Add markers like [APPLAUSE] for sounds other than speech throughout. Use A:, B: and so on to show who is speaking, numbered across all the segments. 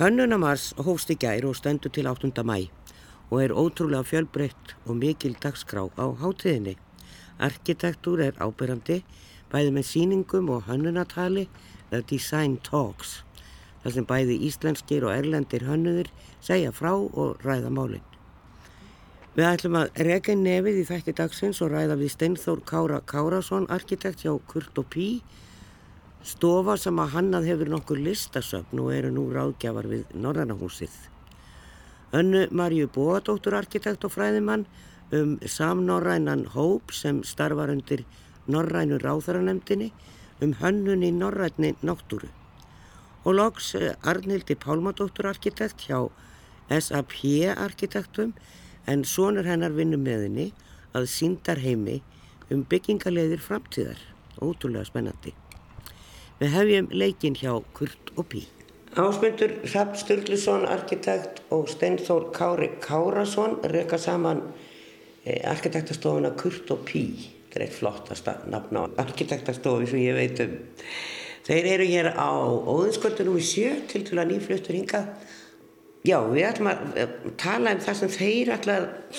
A: Hönnunamars hófst í gær og stendur til 8. mæ og er ótrúlega fjölbreytt og mikil dagskrá á hátíðinni. Arkitektúr er ábyrjandi bæði með síningum og hönnunatali eða design talks þar sem bæði íslenskir og erlendir hönnuðir segja frá og ræða málinn. Við ætlum að rega nefið í þætti dagsins og ræða við Steinþór Kára Kárasson, arkitekt hjá Kurt og Pí Stofa sem að hannað hefur nokkur listasöfn og eru nú ráðgjafar við Norrannahúsið. Önnu Marju Bóadóttur arkitekt og fræðimann um samnorrænan hóp sem starfar undir Norrænu ráþaranemdini um hönnun í Norræni náttúru. Og loks eh, Arnildi Pálmadóttur arkitekt hjá SAP arkitektum en sonur hennar vinnum með henni að síndar heimi um byggingaleiðir framtíðar. Ótrúlega spennandi. Við hefjum leikin hjá Kurt og Pí. Ásmundur Rapp Sturluson, arkitekt og Steinþór Kári Kárasson reyka saman eh, arkitektastofuna Kurt og Pí. Það er eitt flottasta nafn á arkitektastofi sem ég veit um. Þeir eru hér á Óðinskvöldunum í sjö til til að nýfluttur hinga. Já, við ætlum að eh, tala um það sem þeir ætla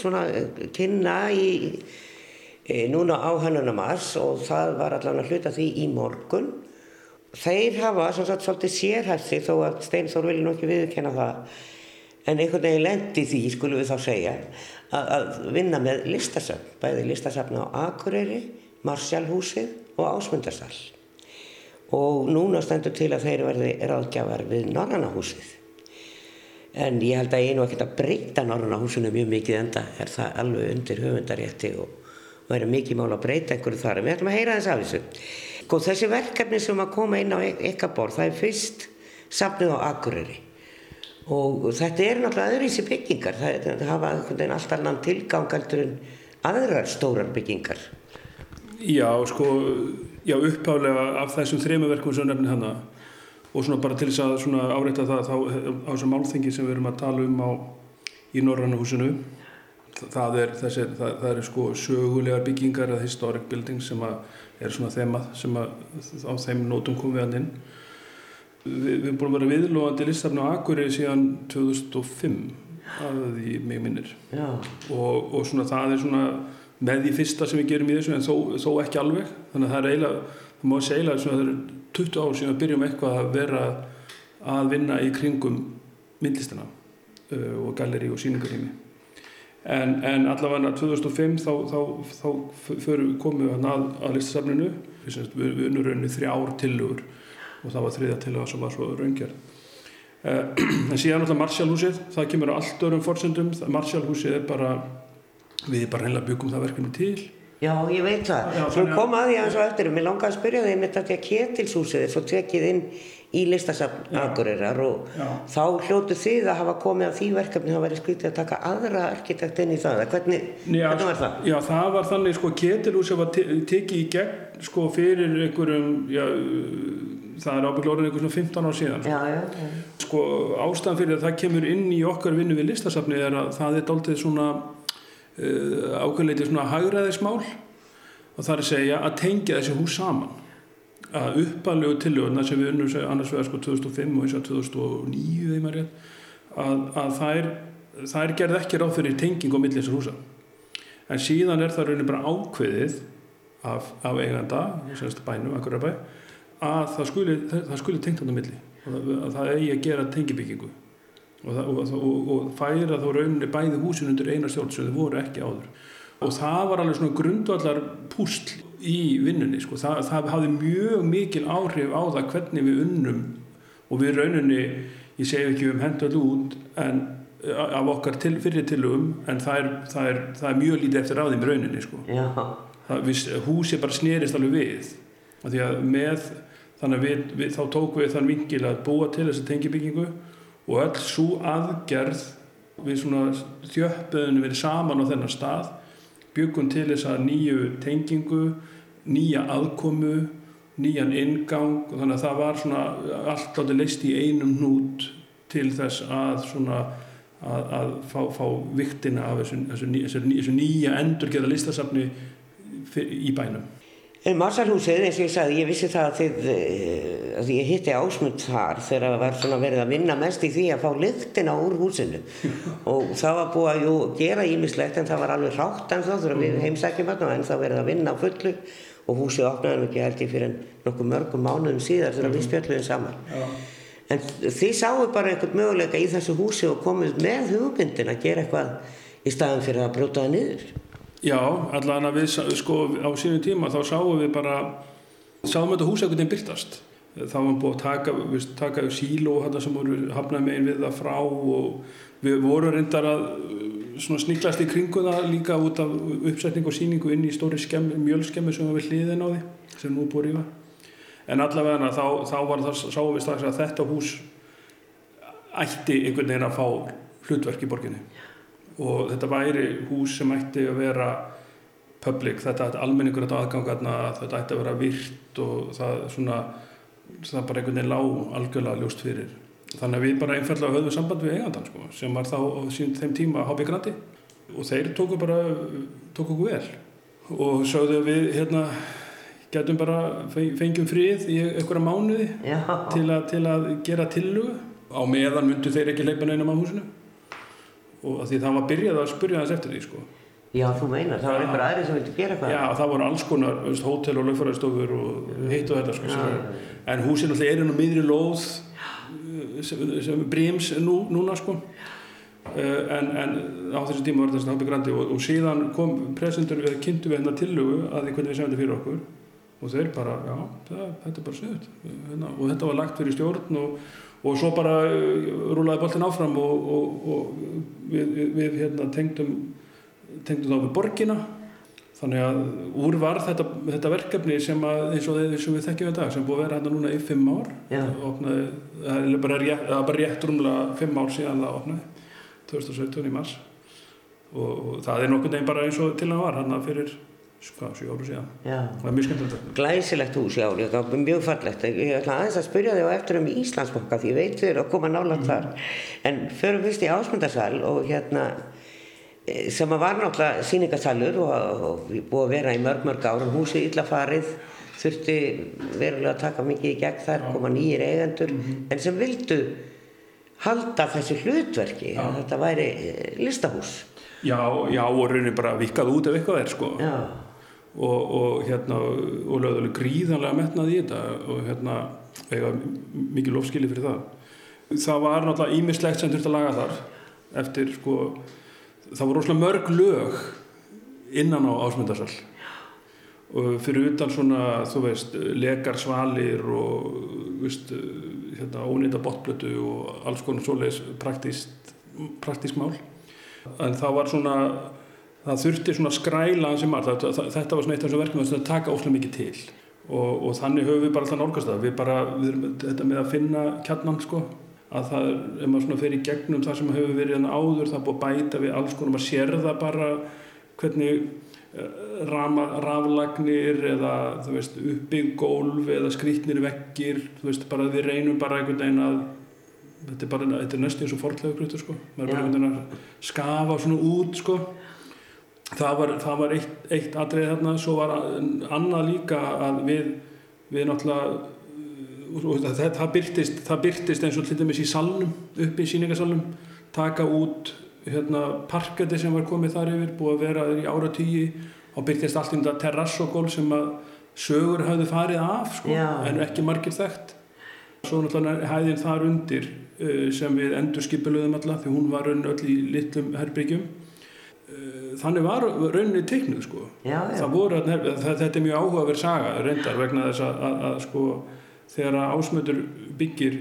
A: að eh, kynna í, núna á Hannunamars og það var allavega hluta því í morgun þeir hafa sem sagt svolítið sérhæfsi þó að Steinþór vilja nú ekki viðkenna það. En einhvern veginn lendi því skulum við þá segja að, að vinna með listasafn bæði listasafn á Akureyri Marsjálfhúsið og Ásmundarsal. Og núna stendur til að þeir verði ráðgjafar við Norrannahúsið en ég held að ég nú ekkert að breyta Norrannahúsinu mjög mikið enda er það alveg undir höfundarétti og verður mikið mál að breyta einhverju þar. En við ætlum að heyra þess af þessu Sko þessi verkefni sem að koma inn á ykkar borð, það er fyrst safnið á Akureyri og þetta er náttúrulega öðruvísi byggingar, það, það hafa alltaf annan tilgangaldur en aðrar stórar byggingar.
B: Já, sko, já upphálega af þessum þrejum verkum sem nefnir hana og svona bara til þess að áreita það þá, á þessum málþingi sem við erum að tala um á, í Norrannahúsinu það er, þessi, það, það er sko sögulegar byggingar eða historic buildings sem að er svona þemað sem að á þeim nótum kom við hann inn. Við, við erum búin að vera viðlóðandi listafn á Akureyri síðan 2005 að því mig minnir. Og, og svona það er svona með því fyrsta sem við gerum í þessu en þó, þó ekki alveg. Þannig að það er eiginlega, það má segja að það er 20 ár sem við byrjum eitthvað að vera að vinna í kringum myndlistina uh, og galleri og síningarými en, en allavega 2005 þá, þá, þá fyrir, komum við að, að listasafninu. Við, við unnum rauninni þrjá ár tilugur og það var þriðja tiluga sem var svo raungjörð eh, [CLEARS THROAT] en síðan alltaf Marsjálfhúsið það kemur á allt örum fórsendum Marsjálfhúsið er bara við bara reynilega byggum það verkefni til
A: Já, ég veit það. Svo kom að því að eins og eftir, mér langaði að spyrja þig með þetta Ketilshúsið er svo tekið inn í listasafn Akureyrar og Já. þá hljótu þið að hafa komið af því verkefni það væri skvítið að taka aðra arkitekt inn í það hvernig,
B: já,
A: hvernig var það?
B: Já það var þannig sko Ketilhús var te tekið í gegn sko fyrir einhverjum já, það er ábygglega orðin einhvern svona 15 ár síðan
A: já,
B: sko ástæðan fyrir að það kemur inn í okkar vinnu við listasafni er að það er dáltið svona ákveðleiti svona hagraðismál og það er að segja að tengja þessi hús saman. Að uppalegu tiljóðuna sem við unnum annars vegar sko 2005 og eins og 2009 að, að það er það er gerð ekki ráð fyrir tenging á millisar húsa. En síðan er það raunin bara ákveðið af, af eiganda bænum, bæ, að það skuli, skuli tengt á það milli að það eigi að gera tengibyggingu og, og, og, og færa þá rauninni bæði húsin undir eina stjórn sem þið voru ekki áður og það var alveg svona grundvallar púsl í vinnunni sko. það, það hafði mjög mikil áhrif á það hvernig við unnum og við rauninni, ég segi ekki um hendur út en af okkar til, fyrir tilugum en það er, það, er, það er mjög lítið eftir ráðum í rauninni sko. það, við, húsi bara snerist alveg við því að með þannig að við, við, þá tók við þann vingil að búa til þessi tengibyggingu og öll svo aðgerð við svona þjöppuðinu verið saman á þennan stað byggum til þess að nýju tengingu nýja aðkomu nýjan ingang og þannig að það var svona allt átti leist í einum hnút til þess að svona að, að fá, fá viktina af þessu, þessu, þessu, þessu nýja endurgeða listasafni í bænum
A: En Marsalhúsið, eins og ég sagði, ég vissi það að, þið, eh, að ég hitti ásmund þar þegar það var svona verið að vinna mest í því að fá lyktina úr húsinu og það var búið að jú, gera ímislegt en það var alveg rátt en þá þegar við heimsækjum þarna en það verið að vinna á fullu og húsið opnaði ekki held ég fyrir nokkuð mörgum mánuðum síðar þegar við spjöldluðum saman.
B: Já.
A: En þið sáu bara einhvern möguleika í þessu húsi og komið með hugmyndin að gera eitthvað í staðan fyrir að brjóta það niður.
B: Já, allan að við sko á sínum tíma þá sáum við bara sáum þetta hús einhvern veginn byrtast þá var búið að taka, við, taka síló þetta sem voru hafnað megin við það frá og við vorum reyndar að svona sniklast í kringu það líka út af uppsetning og síningu inn í stóri skemmi, mjölskemmi sem var við hliðin á því sem nú búið rífa. En allavega þá, þá var það sáum við strax að þetta hús ætti einhvern veginn að fá hlutverk í borginni og þetta væri hús sem ætti að vera public, þetta ætti almenningur þetta aðgangarna, þetta ætti að vera virt og það svona það bara einhvern veginn lág algjörlega ljóst fyrir. Þannig að við bara einfallega höfðum samband við eigandan sko, sem var þá á þeim tíma HB Grandi. Og þeir tóku bara tóku okkur vel. Og sögðu við hérna getum bara fengjum frið í einhverja mánuði til að, til að gera tillugu á meðan myndu þeir ekki leipa neinum á húsinu og því það var byrjað að spyrja þess eftir því sko.
A: Já, þú meinar, það var einhver aðri sem vildi gera eitthvað.
B: Já, það voru alls konar, veist, hótel og lögfæraðstofur og heitt og þetta sko, já, en húsin alltaf er inn á miðri lóð sem, sem bríms nú, núna sko. En, en á þessu tíma var þetta náttúrulega og, og síðan kom presendur við kynntu við hérna tillugu að því hvernig við segjum þetta fyrir okkur. Og þeir bara, já, það, þetta er bara sögut hérna, og þetta var lagt fyrir stjórn og og svo bara rúlaði boltin áfram og, og, og við, við, við hérna, tengdum, tengdum þá við borgina. Þannig að úr var þetta, þetta verkefni sem, að, eins þeir sem við þekkjum í dag sem búið að vera hérna núna í fimm ár. Opnaði, það er bara rétt, bara rétt rúmlega fimm ár síðan það opnaði 2017 í mars. Og, og það er nokkur neginn bara eins og til að var hann fyrir Sko, sjú áru síðan. Já. Það er mjög skemmtilegt.
A: Glæsilegt hús, já, líka, mjög fallegt. Ég ætla aðeins að spyrja þig á eftir um Íslandsbóka því ég veit þið eru að koma nálat þar. Mm. En förum fyrst í ásmundarsal og hérna, sem að var náttúrulega síningarsalur og, og búið að vera í mörg, mörg árum. Húsið illafarið, þurfti verulega að taka mikið í gegn þar, koma nýjir eigendur, mm -hmm. en sem vildu halda þessi hlutverki, já. að þetta væri listahús.
B: Já, já, og raunin bara vikað út ef eitthvað er, sko.
A: Já
B: og, og hérna og lögðuleg gríðanlega metnað í þetta og hérna eiga mikið lofskili fyrir það. Það var náttúrulega ímislegt sem þurfti að laga þar eftir sko það voru rosalega mörg lög innan á ásmundarsal. Og fyrir utan svona þú veist lekar svalir og veist hérna ónýnda botblötu og alls konar svoleiðis praktísk mál. En það var svona það þurfti svona skræla sem var, þetta var svona eitt af þessum verkefnum að taka óslega mikið til. Og, og þannig höfum við bara alltaf nálgast það. Við bara, við erum þetta með að finna kjarnan sko, að það er, ef maður svona fer í gegnum það sem hefur verið en áður það búið bæta við alls konar, maður sér það bara hvernig eh, rama, raflagnir eða þú veist uppbygg gólf eða skrítnir vekkir, þú veist bara við reynum bara einhvern veginn að þetta er bara, þetta er næstu eins og forðlega sko, maður er bara einhvern veginn að skafa svona út sko það var, það var eitt, eitt atrið þarna svo var annað líka að við, við náttúrulega það, það, byrtist, það byrtist eins og til dæmis í salnum upp í síningasalnum taka út hérna, parketti sem var komið þar yfir búið að vera í ára tíu og byrtist allt í þetta terrassogól sem að sögur hafði farið af sko, en ekki margir þekkt. Svo náttúrulega hæðin þar undir uh, sem við endur skipiluðum alla því hún var öll í litlum herbyggjum þannig var rauninni teiknuð sko.
A: já, já.
B: Voru, þetta er mjög áhugaverð saga reyndar vegna þess að, að, að sko, þegar ásmöndur byggir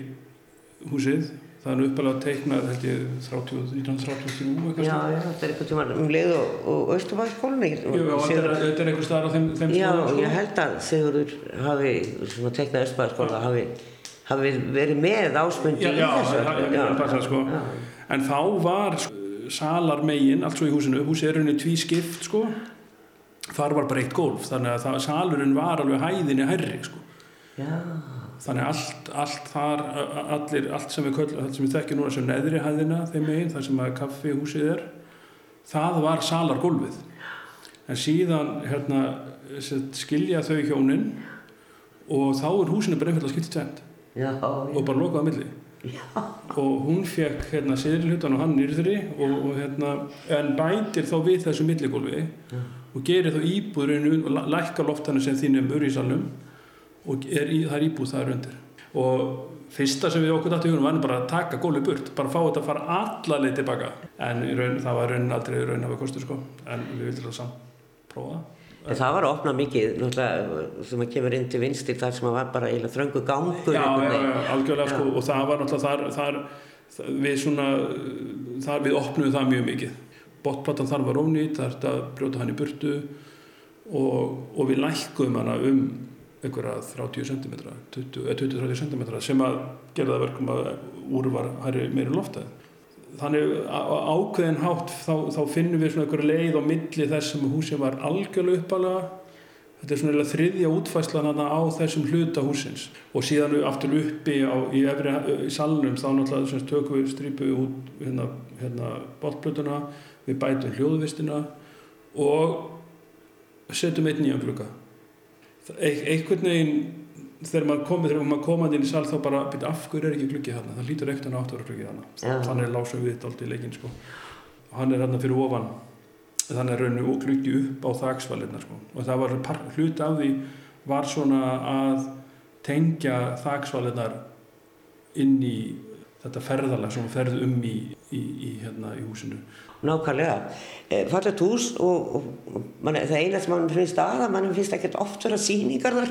B: húsið það er uppalega teiknað held ég 1933
A: Já, já, þetta er eitthvað tíma um leið og, og Östufæðskólni
B: Þetta er eitthvað starf á þeim, þeim
A: Já, skóla, sko? ég held að Sigurður hafi teiknað Östufæðskóla hafi, hafi verið með
B: þessu Já, já, sko. en þá var salar megin, allt svo í húsinu. Húsi er rauninni tví skipt sko. Þar var bara eitt gólf þannig að það, salurinn var alveg hæðinni herri sko.
A: Já.
B: þannig að allt, allt þar allir, allt sem við, við þekkjum núna sem neðri hæðina þeim megin, þar sem að kaffihúsið er það var salargólfið. En síðan hérna, skilja þau hjónin og þá er húsinu bara einfalda skilt tvend og bara lokaða milli Já. og hún fekk hérna siðlutan og hann nýrðri og, og hérna en bætir þá við þessu milligólfi og gerir þá íbúðurinn og lækkar loftana sem þínum ur í salnum og er í, það er íbúð það er undir. Og fyrsta sem við okkur dættu í húnum var bara að taka góli burt bara fá þetta að fara allarleið tilbaka en raun, það var raunin aldrei raun að kostu sko. En við vildum það samt prófa
A: En það var að opna mikið, náttúrulega, sem að kemur inn til vinstir þar sem að var bara eiginlega þröngu gangur.
B: Já, já, já, algjörlega, sko, og það var náttúrulega þar, þar, þar við svona, þar við opnum það mjög mikið. Botplatan þar var ónýtt, er að brjóta hann í burtu og, og við lækkum hana um einhverja 30 cm, 20-30 cm sem að gera það verkum að úr var hæri meiri loftað þannig ákveðin hátt þá, þá finnum við svona einhverju leið á milli þess sem húsin var algjörlega uppalega þetta er svona þriðja útfæslan á þessum hluta húsins og síðan aftur uppi á, í, efri, í salnum þá náttúrulega tökum við strípu út hérna, hérna bóttblötuna við bætum hljóðvistina og setjum einn nýjan glukka einhvern veginn þegar maður komið þegar maður komaði inn í sal þá bara byrja af hverju er ekki glukkið hann það lítur ekkert að áttur að glukkið hann þannig er lásum við þetta alltaf í leikin sko. og hann er hann fyrir ofan þannig er rauninu og glukkið upp á þaksvalirna sko. og það var hlut af því var svona að tengja þaksvalirnar inn í þetta ferðalag sem ferð um í, í, í, hérna, í húsinu
A: Nákvæmlega. E, Fallet hús og, og man, það eina sem mann finnst að að mann finnst ekkert oft vera síningar þar.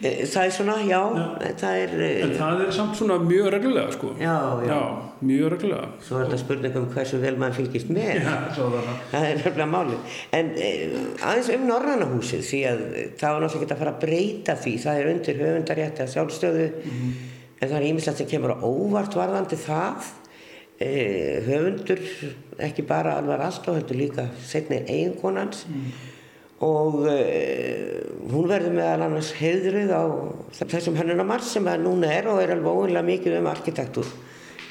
A: E, það er svona, já, já. það er...
B: E, en það er samt svona mjög reglulega, sko.
A: Já, já.
B: Já, mjög reglulega.
A: Svo er þetta spurning um hversu vel mann fylgist með.
B: Já, svo það.
A: Það er hefðilega málið. En aðeins um Norrannahúsið, því að það var náttúrulega ekki að fara að breyta því. Það er undir höfundarétti að sjálfstöðu, mm -hmm. En það er ímislegt sem kemur á óvart varðandi það. Eh, höfundur ekki bara alvar alltaf heldur líka setni eiginkonans mm. og eh, hún verður meðal annars heiðrið á þessum hennunamars sem það núna er og er alveg óvinlega mikið um arkitektur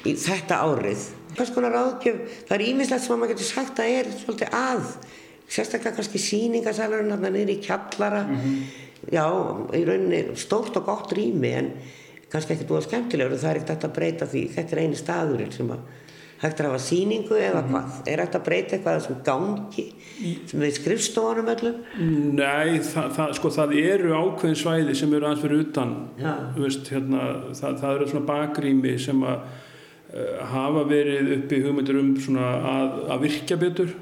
A: í þetta árið. Hvers konar áðgjöf, það er ímislegt sem maður getur sagt að er svolítið að sérstaklega kannski síningasalurinn hann er í kjallara. Mm -hmm. já, í rauninni stórt og gott rými en kannski ekkert búið skemmtilegur og það er ekkert að breyta því. Þetta er eini staðurinn sem að hægt að hafa síningu eða mm -hmm. hvað? Er hægt að breyta eitthvað sem gangi sem við skrifstofunum öllum?
B: Nei, það, það, sko, það eru ákveðin svæði sem eru aðeins fyrir utan veist, hérna, það, það eru svona bakrými sem að uh, hafa verið uppi hugmyndir um að, að virkja betur.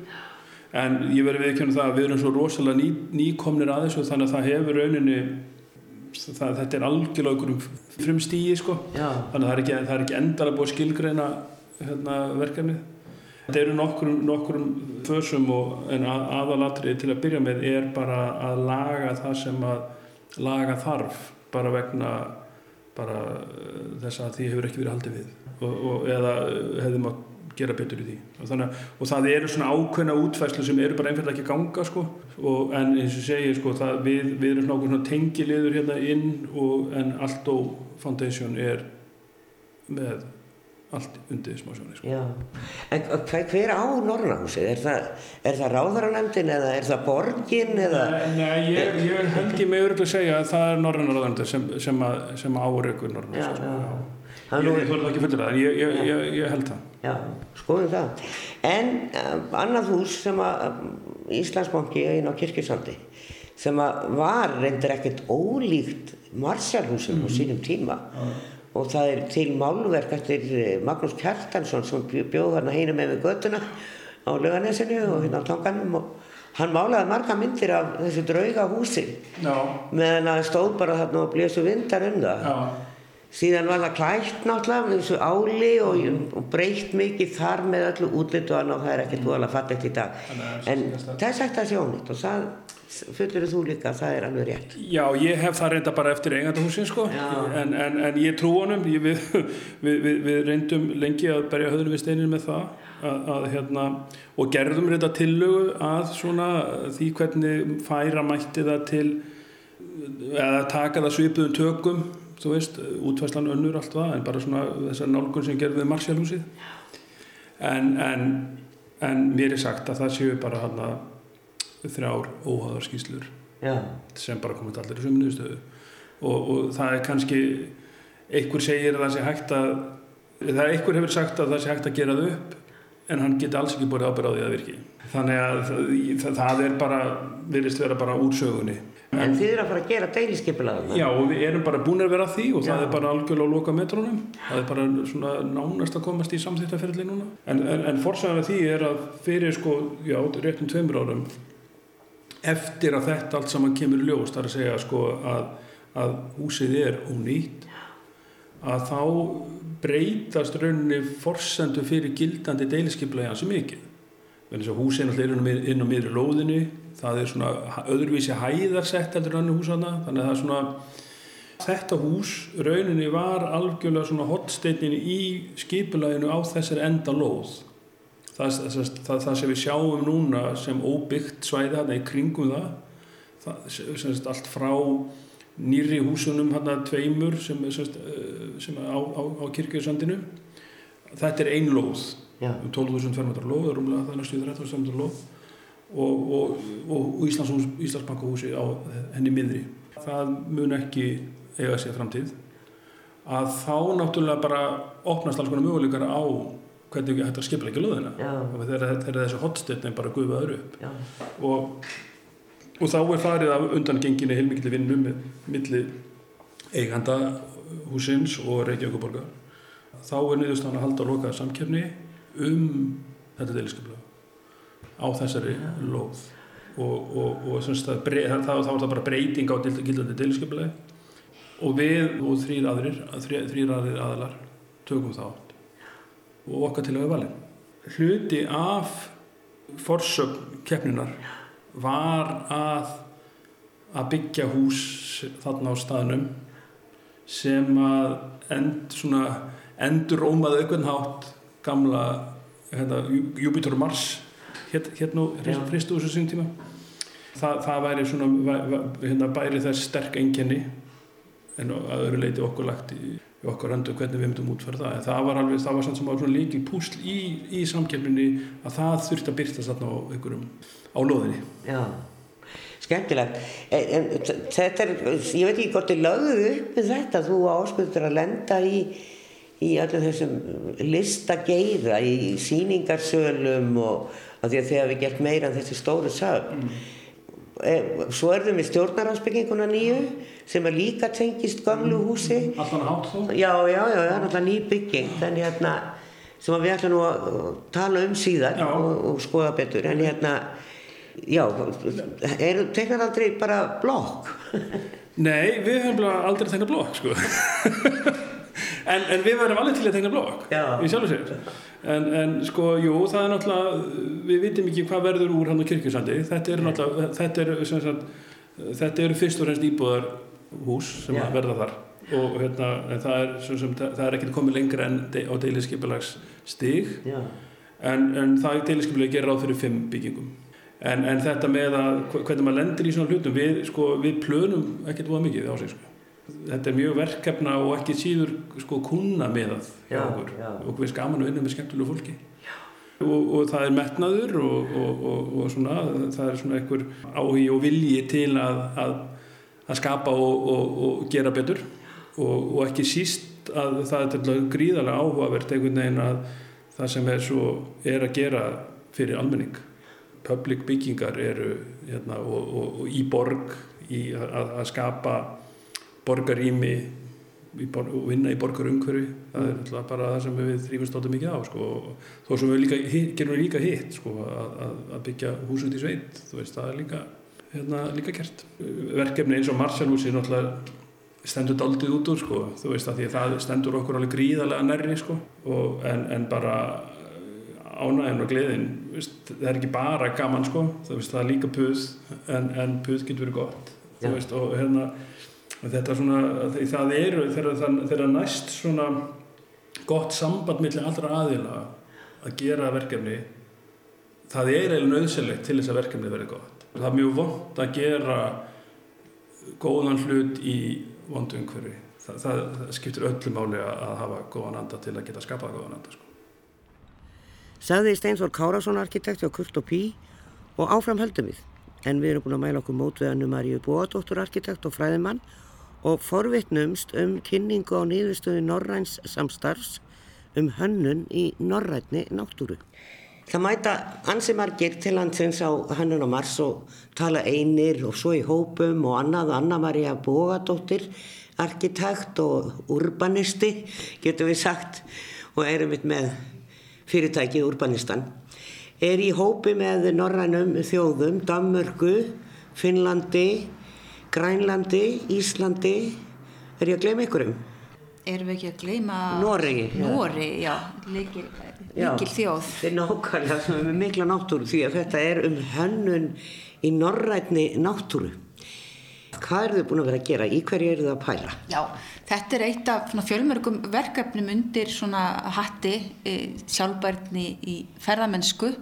B: En ég verði viðkjörnum það að við erum svo rosalega ný, nýkomnir að þessu þannig að það hefur rauninni það, þetta er algjörlega okkur um frumstígi sko. þannig að það er ekki, ekki endala búið skilgreina hérna, verkefnið. Þetta eru nokkrum, nokkrum fösum og en að, aðalatrið til að byrja með er bara að laga það sem að laga þarf bara vegna bara eh, þess að því hefur ekki verið haldið við. Og, og eða hefðum að gera betur í því og, þannig, og það eru svona ákveðna útfæslu sem eru bara einfallega ekki ganga sko. og, en eins og segja sko, það, við, við erum svona tengiliður hérna inn og, en Alto Foundation er með allt undir smásjóni sko.
A: En hver, hver á Norrnahúsið? Er það, það ráðaranemndin eða er það borgin? Eða?
B: Nei, nei ég, ég held ég með öruglega að segja að það er Norrnaráðarnemndin sem, sem, sem áreikur Norrnahúsið sko. Ég þorði ekki fullur það, en ég, ég, ég, ég held það.
A: Já, skoðum það. En um, annað hús sem að um, Íslandsbanki einn á Kirkjusandi sem að var reyndir ekkert ólíkt Marsjálfhúsum mm. á sínum tíma ja. og það er til málverk eftir eh, Magnús Kjartansson sem bjóð hann að heina með við göttuna á löganesinu og hérna á tanganum og hann málaði marga myndir af þessu drauga húsi
B: ja.
A: meðan það stóð bara þarna og blísu vindar um það.
B: Ja
A: síðan var það klætt náttúrulega með þessu áli og, og breytt mikið þar með öllu útlitt og það er ekkert volað fallegt í dag. En það er sagt að sjónit og það fullur þú líka, það er alveg rétt.
B: Já, ég hef það reynda bara eftir eigandahúsin sko, en, en, en ég trú honum. Ég, við, við, við, við reyndum lengi að berja höfðunum við steinir með það að, að, hérna, og gerðum reynda tillögu að svona því hvernig færa mætti það til að taka það svipuðum tökum þú veist, útvæslan önnur allt það en bara svona þessar nálgun sem gerði við Marsjálfhúsið en, en, en mér er sagt að það séu bara hann að þrjár óháðarskýslur
A: Já.
B: sem bara komið allir í sömu niðurstöðu. Og, og það er kannski einhver segir að það sé hægt að það er einhver hefur sagt að það sé hægt að gera það upp en hann geti alls ekki búið ábyrð á því að virki. Þannig að það, það er bara virðist vera bara úr sögunni
A: En þið eru að fara að gera deiliskeipulaðum
B: Já og við erum bara búin að vera því og það
A: Já.
B: er bara algjörlega að loka metrónum. Það er bara svona nánast að komast í samþýttaferðli núna. En, en, en forsagan því er að fyrir sko, já, réttum tveimur árum eftir að þetta allt saman kemur ljós, það er að segja sko að, að húsið er ónýtt að þá breytast rauninni forsendu fyrir gildandi deiliskeiplega sem að húsin alltaf er inn á miðri lóðinu, það er svona öðruvísi hæðarsett heldur en önnur hús hana, þannig að það er svona, þetta hús rauninni var algjörlega svona hotsteinnin í skipulaginu á þessari enda lóð. Það, það, það, það sem við sjáum núna sem óbyggt svæði hérna í kringum það, það sem sagt allt frá nýri húsunum hérna tveimur sem, sem, sagt, eh, sem á, á, á kirkjöðsandinu, þetta er ein lóð. Um 12.000 fermetrar lóð, rúmlega það er næstu 13.000 fermetrar lóð. Og, og, og, og Íslands, Íslandsbankahúsi á henni miðri. Það mun ekki eiga sér framtíð. Að þá náttúrulega bara opnast alls konar möguleikar á hvernig að skipla ekki og þegar þessi hotsteinni bara gufaður upp.
A: Já.
B: og, og þá er farið af undangenginni heilmikli vinnu með milli eiganda húsins og Reykjavíkuborgar þá er niðurstaðan að halda að loka samkefni um þetta deiliskeipla á þessari lóð. Og, og, og semst að brey, þá, þá var það bara breyting á gildandi deiliskeipla og við og þrýr aðrir þrý, þrýr aðrir aðalar tökum þátt. Og okkar til að við valin. Hluti af forsögn keppninar var að að byggja hús þarna á staðnum sem að end, endur ómaði aukvönd hátt gamla hérna, Jú- Júpíter og Mars hér, hérna
A: Já.
B: fristu þessu sín tíma Þa, það væri svona hérna, bæri þess sterk einkenni en að öðru leiti okkur lagt í, okkar höndu hvernig við myndum útfæra það en það var alveg, það var samt sem var svona líkil púsl í, í samkeppninni að það þurfti að byrta þarna á einhverjum á lóðinni
A: Já, skemmtilegt. En, en þetta er, ég veit ekki hvort þið lögðu upp með þetta, þú áskuður að lenda í, í öllum þessum listageira, í síningarsölum og því að þið hafi gert meira en þessi stóru sög. Mm. Svo er þau með stjórnarhansbygginguna nýju sem er líka tengist gamlu húsi.
B: Allan hátt þó?
A: Já, já, já, það er náttúrulega ný bygging, þannig hérna, sem við ætlum nú að tala um síðar
B: Já.
A: og, og skoða betur, en hérna, já, er teknar aldrei bara blokk? [LAUGHS]
B: Nei, við höfum aldrei tegna blokk sko. [LAUGHS] en, en við verðum alveg til að tegna blokk í sjálfu sér. En, en sko, jú, það er náttúrulega við vitum ekki hvað verður úr hann á kirkjusandi. Þetta eru náttúrulega þetta sem sagt, þetta eru fyrst og fremst íbúðar hús sem verða þar. Og hérna, en það er, sem, það er ekkert komið lengra en de, á deiliskipulags stig en, en það er deiliskipulagi gerir ráð fyrir fimm byggingum. En, en þetta með að hve- hvernig maður lendir í svona hlutum við, sko, við plönum ekkert voða mikið á sig sko. Þetta er mjög verkefna og ekki síður sko, kuna með það hjá
A: Já,
B: okkur. og við skaman að vinna með skemmtilegu fólki. Og, og það er metnaður og, og, og, og svona, það er svona einhver áhugi og vilji til að, að, að skapa og, og gera betur. Og, og ekki síst að það er gríðarlega áhugavert einhvern veginn að það sem er svo er að gera fyrir almenning. Public byggingar eru hérna, og í borg í að, að skapa borgarými og vinna í borgarumhverfi það er náttúrulega bara það sem við þrýfumst átta mikið á sko. þó sem við líka, gerum við líka hitt sko, að, að, byggja hús út í sveit veist, það er líka, hérna, líka gert verkefni eins og Marshallhúsi náttúrulega stendur daldið út úr sko, þú veist að því að það stendur okkur alveg gríðarlega nærri sko, og, en, en bara ánægðin og gleðin veist, það er ekki bara gaman sko, það, veist, það er líka puð en, en puð getur verið gott veist, og hérna þetta svona, það eru þegar næst svona gott samband millir allra aðila að gera verkefni það er eiginlega nöðsynlegt til þess að verkefni verði gott það er mjög vond að gera góðan hlut í vondu umhverfi það, það, það skiptir öllu máli að, hafa góðan anda til að geta skapað góðan anda sko.
A: Sagði Steinsvor Kárasson arkitekt og Kurt og Pí og áfram höldum við. en við erum búin að mæla okkur mót við hannu Maríu Bóadóttur arkitekt og fræðimann og forvittnumst um kynningu á nýðustöðu Norræns samstarfs um hönnun í norrætni náttúru. Það mæta ansi margir til landsins á hannun og mars og tala einir og svo í hópum og annað Anna-Maria Bógadóttir, arkitekt og urbanisti getur við sagt og erum við með fyrirtækið Urbanistan. Er í hópi með norrænum þjóðum, Danmörku, Finnlandi, Grænlandi, Íslandi. Er ég að gleyma ykkurum?
C: erum við ekki að gleyma
A: Nóri
C: Nóri, já, líkil, þjóð
A: þetta er nákvæmlega sem er mikla náttúru því að þetta er um hönnun í norrætni náttúru hvað eru þið búin að vera að gera? Í hverju eru þið að pæla?
C: Já, þetta er eitt af fjölmörgum verkefnum undir hatti e, sjálfbærni í ferðamennsku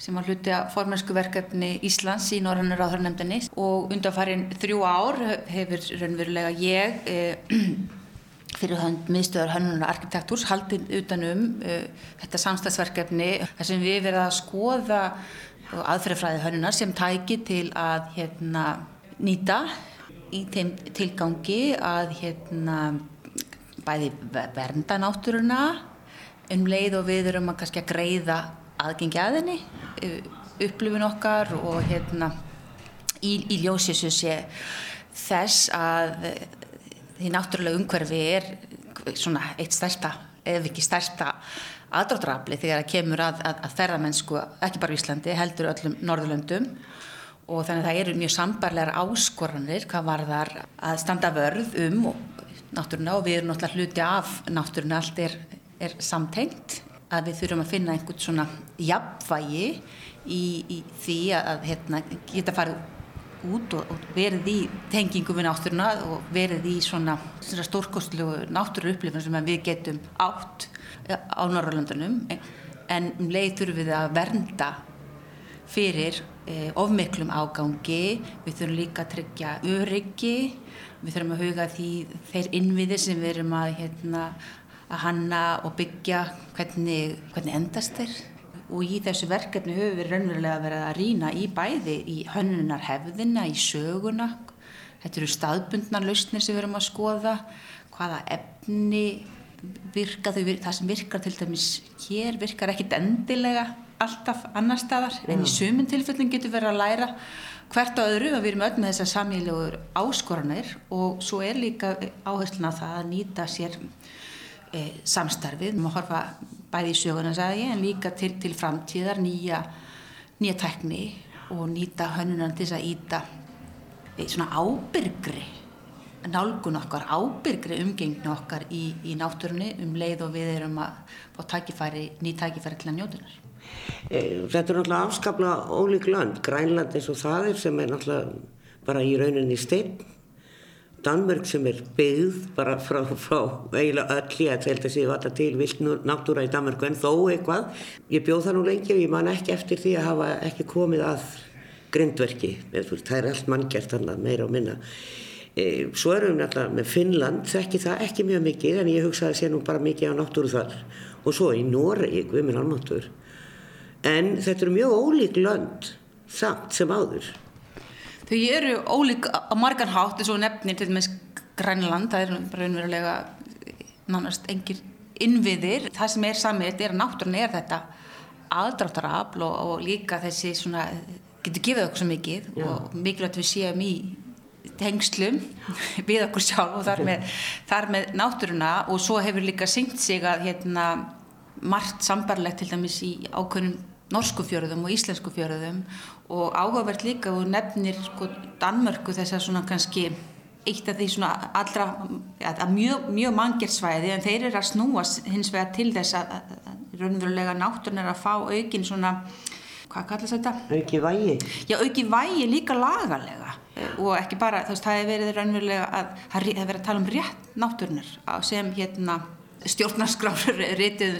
C: sem var hluti að formensku verkefni Íslands í Norrannur áþarnemdini og undanfarið þrjú ár hefur raunverulega ég e, [CLEARS THROAT] fyrir hönd miðstöðar hönnunar arkitektúrs haldið utanum uh, þetta samstagsverkefni þar sem við verðum að skoða aðferðfræði hönnunar sem tæki til að hérna, nýta í þeim tilgangi að hérna, bæði vernda náttúruna um leið og við erum að, að greiða aðgengi að henni uh, upplifin okkar og hérna, í, í ljósissu sé þess að því náttúrulega umhverfi er svona eitt stærsta, ef ekki stærsta aðdráttarafli þegar það kemur að, að, að ferðamennsku, ekki bara í Íslandi, heldur öllum Norðurlöndum og þannig að það eru mjög sambarlegar áskoranir hvað var þar að standa vörð um náttúruna og við erum náttúrulega hluti af náttúruna, allt er, er samtengt. Að við þurfum að finna einhvern svona jafnvægi í, í því að, hérna, geta farið út og, og verið í tengingu við náttúruna og verið í svona, svona stórkostlegu náttúru upplifin sem við getum átt á Norrlöndunum en um leið þurfum við að vernda fyrir ofmiklum ágangi, við þurfum líka að tryggja öryggi, við þurfum að huga því þeir innviðir sem við erum að, hérna, að hanna og byggja hvernig, hvernig endast þeir? Og í þessu verkefni höfum við raunverulega verið að rýna í bæði í hönnunar hefðina, í söguna. Þetta eru staðbundnar lausnir sem við erum að skoða. Hvaða efni virka þau, það sem virkar til dæmis hér virkar ekkit endilega alltaf annar staðar Já. en í sumun tilfellin getur verið að læra hvert á öðru að við erum öll með þessar samílegur áskoranir og svo er líka áhersluna það að nýta sér e, samstarfið, maður horfa bæði í söguna sagði ég en líka til, til framtíðar nýja, nýja tekni og nýta hönnunan til þess að íta eh, svona ábyrgri nálgun okkar, ábyrgri umgengni okkar í, í náttúrunni um leið og við erum að fá tækifæri, ný tækifæri til að njótunar.
A: Eh, þetta er náttúrulega afskapla ólík land, Grænland eins og það er sem er náttúrulega bara í rauninni stein Danmörk sem er byggð bara frá, frá eiginlega öll ég held að sé vata til vilt náttúra í Danmörku en þó eitthvað. Ég bjóð það nú lengi og ég man ekki eftir því að hafa ekki komið að grindverki. Það er allt manngert meira og minna. E, svo erum við náttúrulega með Finnland þekki það ekki mjög mikið en ég hugsaði að sé nú bara mikið á náttúru þar. Og svo í Noregi, við minn almáttur en þetta eru mjög ólík lönd samt sem áður
C: Þau eru ólík á margan hátt eins og nefnir til dæmis Grænland, það er bara einverulega nánast engir innviðir. Það sem er samið er að náttúrun er þetta aðdráttarafl og, og líka þessi svona, getur gefið okkur svo mikið Já. og mikilvægt við séum í tengslum [LAUGHS] við okkur sjálf og þar með, þar með náttúruna og svo hefur líka syngt sig að hérna, margt sambarlegt til dæmis í ákveðnum norsku fjörðum og íslensku fjörðum og áhugavert líka og nefnir sko Danmörku þess að svona kannski eitt af því svona allra ja, mjög, mjög mangjersvæði en þeir eru að snúa hins vegar til þess að, að raunverulega náttúrun er að fá aukin svona hvað kallast þetta?
A: Auki vægi
C: Já, auki vægi líka lagalega og ekki bara, þú veist, það hefur verið raunverulega að það hefur verið að tala um rétt náttúrunar sem hérna stjórnarskráður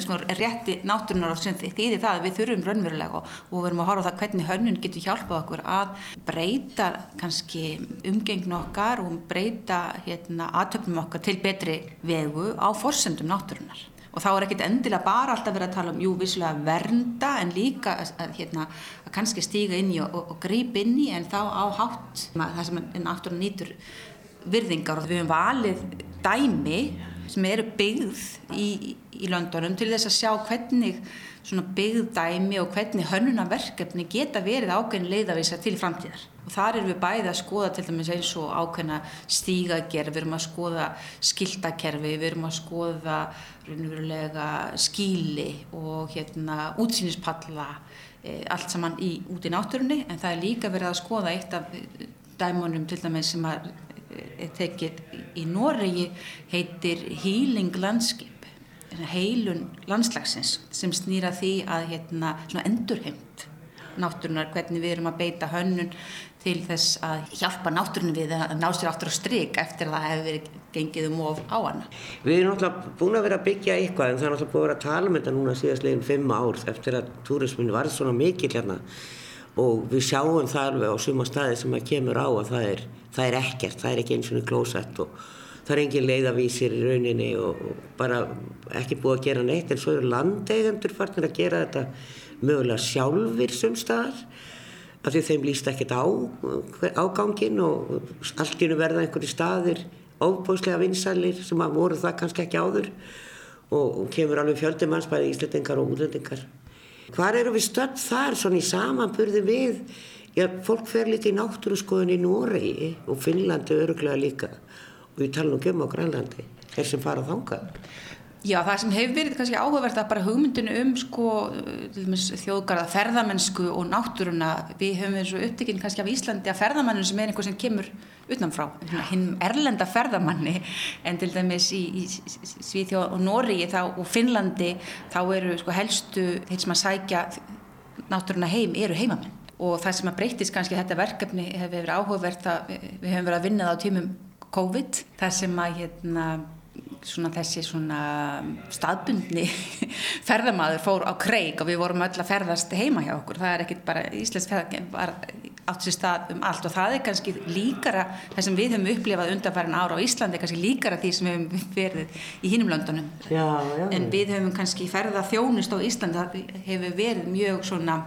C: sko, [LAUGHS] rétti náttúrunar sem þýðir það að við þurfum raunverulega og, og við verum að horfa á það hvernig hönnun getur hjálpað okkur að breyta kannski umgengnu okkar og breyta hérna, aðtöfnum okkar til betri vegu á forsendum náttúrunar og þá er ekkit endilega bara alltaf verið að tala um, jú, vissulega vernda en líka að, hérna, að kannski stíga inn í og, og, og gríp inn í en þá á hátt það sem náttúrulega nýtur virðingar. Og við höfum valið dæmi sem eru byggð í, í löndunum til þess að sjá hvernig svona byggð dæmi og hvernig hönnunarverkefni geta verið ákveðin leiðavísa til framtíðar. Og þar erum við bæði að skoða til dæmis eins og ákveðina stígagerð, við erum að skoða skiltakerfi, við erum að skoða skíli og hérna útsýnispalla e, allt saman í, út í náttúrunni. En það er líka verið að skoða eitt af dæmonum til dæmis sem að tekið í Noregi heitir Healing Landscape heilun landslagsins sem snýra því að hérna, endurheimt náttúrunar, hvernig við erum að beita hönnun til þess að hjálpa náttúrunum við að ná sér áttur á stryk eftir að það hefur verið gengið um of á hana.
A: Við erum náttúrulega búin að vera að byggja eitthvað en það er náttúrulega búin að vera að tala um þetta núna síðast leginn fimm ár eftir að túrismin var svona mikil hérna og við sjáum það alveg á suma staði sem að kemur á að það er, það er ekkert, það er ekki eins og klósett og það er engin leiðavísir í rauninni og bara ekki búið að gera neitt en svo eru landeigendur farnir að gera þetta mögulega sjálfur sumstaðar af því þeim líst ekkert á ágangin og alltinu verða einhverju staðir óbúslega vinsalir sem að voru það kannski ekki áður og, og kemur alveg fjöldimanns bæði íslendingar og útlendingar. Hvar eru við stödd þar svona í samanburði við, já fólk fer líka í náttúruskoðun í Noregi og Finnlandi öruglega líka og við talum um á Grænlandi, þeir sem fara þangað.
C: Já, það sem hefur verið kannski áhugavert að bara hugmyndinu um sko, þjóðgarða ferðamennsku og náttúruna, við höfum eins og upptikinn kannski af Íslandi að ferðamanninu sem er einhver sem kemur utanfrá, hinn erlenda ferðamanni, en til dæmis í, í Svíþjóð og Nóri og Finnlandi þá eru sko, helstu þeir sem að sækja náttúruna heim eru heimamenn. Og það sem að breytist kannski þetta verkefni hefur verið áhugavert að við höfum verið að vinna það á tímum COVID, það sem að hérna svona þessi svona staðbundni [LAUGHS] ferðamaður fór á kreik og við vorum öll að ferðast heima hjá okkur. Það er ekkit bara, Íslands ferðar var átt sér stað um allt og það er kannski líkara, það sem við höfum upplifað undanfærin ára á Íslandi er kannski líkara því sem við höfum verið í hinnum löndunum. En við höfum kannski ferðað þjónust á Íslandi það hefur verið mjög svona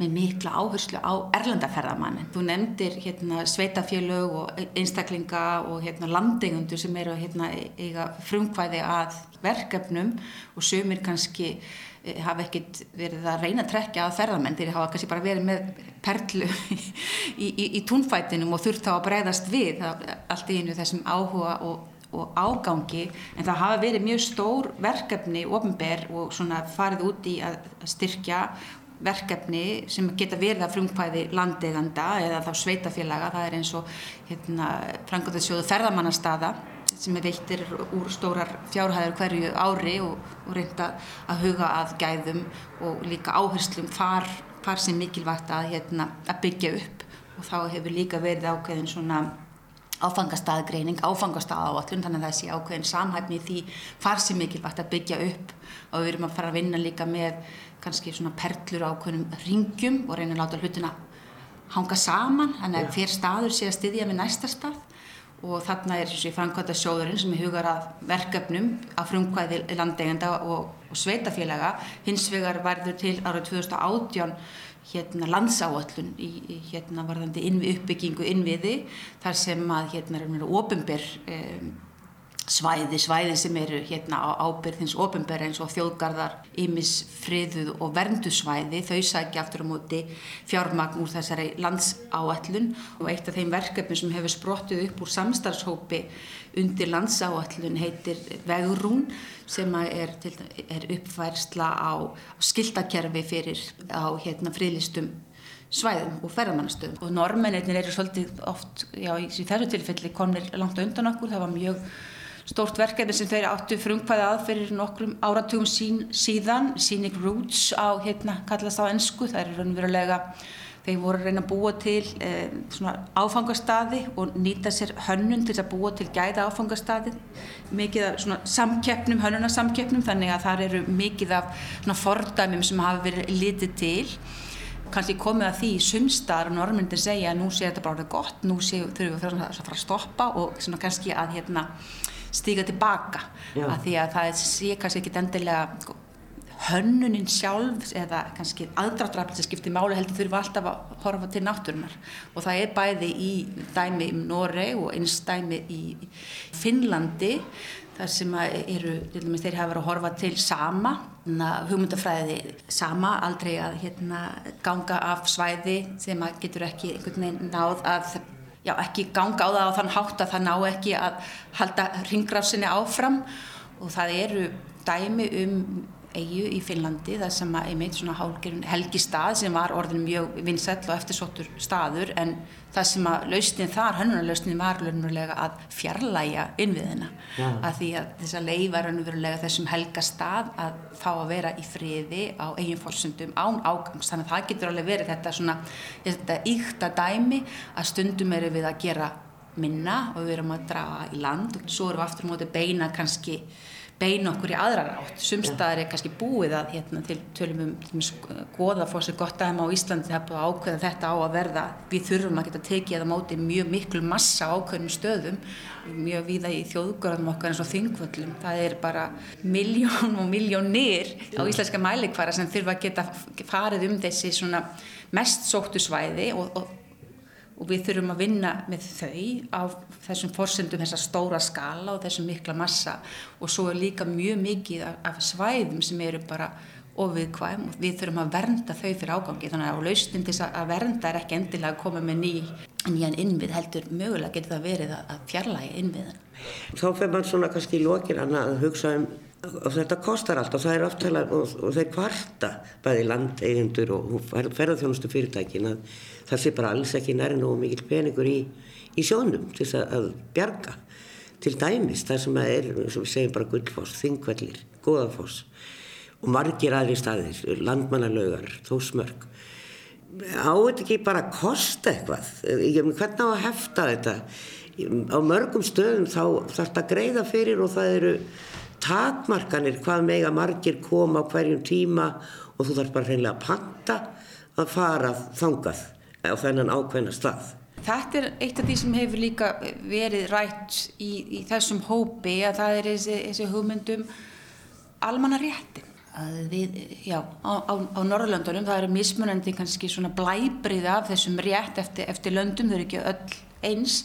C: með mikla áherslu á erlendaferðamannin. Þú nefndir hérna, sveitafélög og einstaklinga og hérna, landingundur sem eru hérna, eiga frumkvæði að verkefnum og sömur kannski e, hafa ekkert verið að reyna að trekja að ferðamenn, þeir hafa kannski bara verið með perlu [LAUGHS] í, í, í túnfætinum og þurft þá að breyðast við allt í einu þessum áhuga og og ágangi en það hafa verið mjög stór verkefni ofinber og svona farið út í að styrkja verkefni sem geta verið að frumkvæði landeganda eða þá sveitafélaga, það er eins og hérna, frangöðarsjóðu ferðamannastaða sem er veittir úr stórar fjárhæður hverju ári og, og reynda að huga að gæðum og líka áherslum far, far sem mikilvægt að, hérna, að byggja upp. Og þá hefur líka verið ákveðin svona áfangastaðgreining, áfangastaðáallun þannig að það sé ákveðin samhæfni því far sem mikilvægt að byggja upp. Og við erum að fara að vinna líka með kannski svona perlur á okkurum ringjum og reyna að láta hlutina hanga saman, þannig að hver staður sé að styðja með næsta stað. Og þarna er þessi framkvæmda sjóðurinn sem er hugar að verkefnum að frumkvæði landegenda og, og sveitafélaga hins vegar verður til árið 2018 hérna landsáallun í, hérna varðandi innvi, uppbyggingu innviði þar sem að hérna er ofinber um, svæði, svæði sem eru hérna á ábyrðins ofinbæra eins og þjóðgarðar, ymis friðuð og verndusvæði, þau sækja aftur á móti fjármagn úr þessari landsáallun og eitt af þeim verkefni sem hefur sprottið upp úr samstarfshópi undir landsáallun heitir Vegrún sem er, er uppfærsla á, á skiltakerfi fyrir á hérna friðlistum svæðum og ferðamannastöðum. Og normennir eru svolítið oft, já í þessu tilfelli komnir langt undan okkur, það var mjög stórt verkefni sem þeir áttu frumkvæði að fyrir nokkrum áratugum sín, síðan Scenic Roots á hérna kallast á ennsku, það er raunverulega þeir voru að reyna að búa til eh, svona áfangastadi og nýta sér hönnun til að búa til gæða áfangastadi mikið af svona samkeppnum, hönnunarsamkeppnum þannig að það eru mikið af svona fordæmum sem hafa verið litið til. Kannski komið að því í sumstar og normyndir segja að nú sé þetta bara gott, nú sé, þurfum við að fara að stoppa og kannski að hérna stíga tilbaka. Að því að það sé kannski ekki endilega sko, hönnunin sjálf eða kannski aðdráttrafl sem skiptir máli heldur þurfa alltaf að horfa til náttúrunar og það er bæði í dæmi í Noreg og eins dæmi í Finnlandi þar sem eru, til dæmis þeir hafa verið að horfa til sama hugmyndafræði sama aldrei að hérna, ganga af svæði sem getur ekki náð að já, ekki ganga á það á þann hátt að það ná ekki að halda ringrásinni áfram. Og það eru dæmi um eigu í Finnlandi þar sem að einmitt svona hálgirinn helgi stað sem var orðin mjög vinsæll og eftirsóttur staður en það sem að lausnin þar, hönnunarlausnin var lögnulega að fjarlæga innviðina ja. að því að þess að leifa lögnulega þessum helga stað að fá að vera í friði á eigin fórsöndum án ágangs þannig að það getur alveg verið þetta svona þetta íkta dæmi að stundum eru við að gera minna og við erum að draga í land og svo erum við aftur móti beina kannski beina okkur í aðra rátt. Sumstaðar er kannski búið að hérna, til tölum um goða fór sér gott aðeim á Íslandi það er búið að ákveða þetta á að verða við þurfum að geta tekið það móti mjög miklu massa ákveðnum stöðum mjög viða í þjóðgörðum okkar eins og þingvöllum. Það er bara miljón og miljónir á íslenska mælikvara sem þurfa að geta farið um þessi svona mest sóttu svæði og, og og við þurfum að vinna með þau á þessum fórsendum þessar stóra skala og þessum mikla massa og svo er líka mjög mikið af, svæðum sem eru bara ofiðkvæm og við þurfum að vernda þau fyrir ágangi þannig að lausnin til að vernda er ekki endilega að koma með ný, nýjan innvið heldur mögulega getur það verið að fjarlæga innviðan.
A: Þá fyrir mann svona kannski í lókin að hugsa um og þetta kostar allt og það er aftalega og, og þeir kvarta bæði landeigendur og ferðarþjónustu fyrirtækin að það sé bara alls ekki nærinn og mikil peningur í, í sjónum til þess að bjarga. Til dæmis þar sem að er, sem við segjum bara gullfoss, þingvellir, góðafoss og margir aðri staðir, landmannalögar, þósmörg á þetta ekki bara að kosta eitthvað? Hvernig á að hefta þetta? Á mörgum stöðum þá þarf þetta að greiða fyrir og það eru takmarkanir hvað mega margir koma á hverjum tíma og þú þarf bara hreinlega að panta að fara þangað á þennan ákveðna stað.
C: Þetta er eitt af því sem hefur líka verið rætt í, í þessum hópi að það er þessi, þessi hugmyndum almanna réttin. Við, já, á, á, á Norrlöndunum það eru mismunandi kannski svona blæbrið af þessum rétt eftir, eftir löndum, þau eru ekki öll eins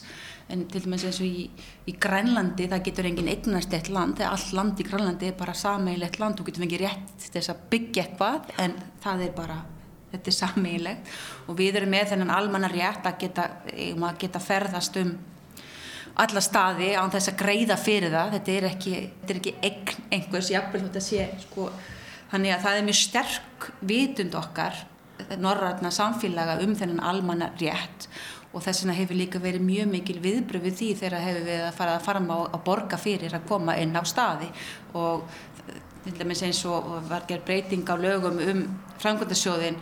C: en til dæmis eins og í, í Grænlandi það getur enginn eignast eitt land þegar all land í Grænlandi er bara sameigilegt land og getur fengið rétt til þess að byggja eitthvað en það er bara þetta er sameigilegt og við erum með þennan almanna rétt að geta, að geta ferðast um alla staði án þess að greiða fyrir það. Þetta er ekki, þetta er ekki eign einhvers jafnvel þetta sé sko þannig að það er mjög sterk vitund okkar norrætna samfélaga um þennan almanna rétt. Og þess vegna hefur líka verið mjög mikil viðbröð við því þegar hefur við að fara að fara á að borga fyrir að koma inn á staði. Og til dæmis eins og var gerð breyting á lögum um frangvöldasjóðin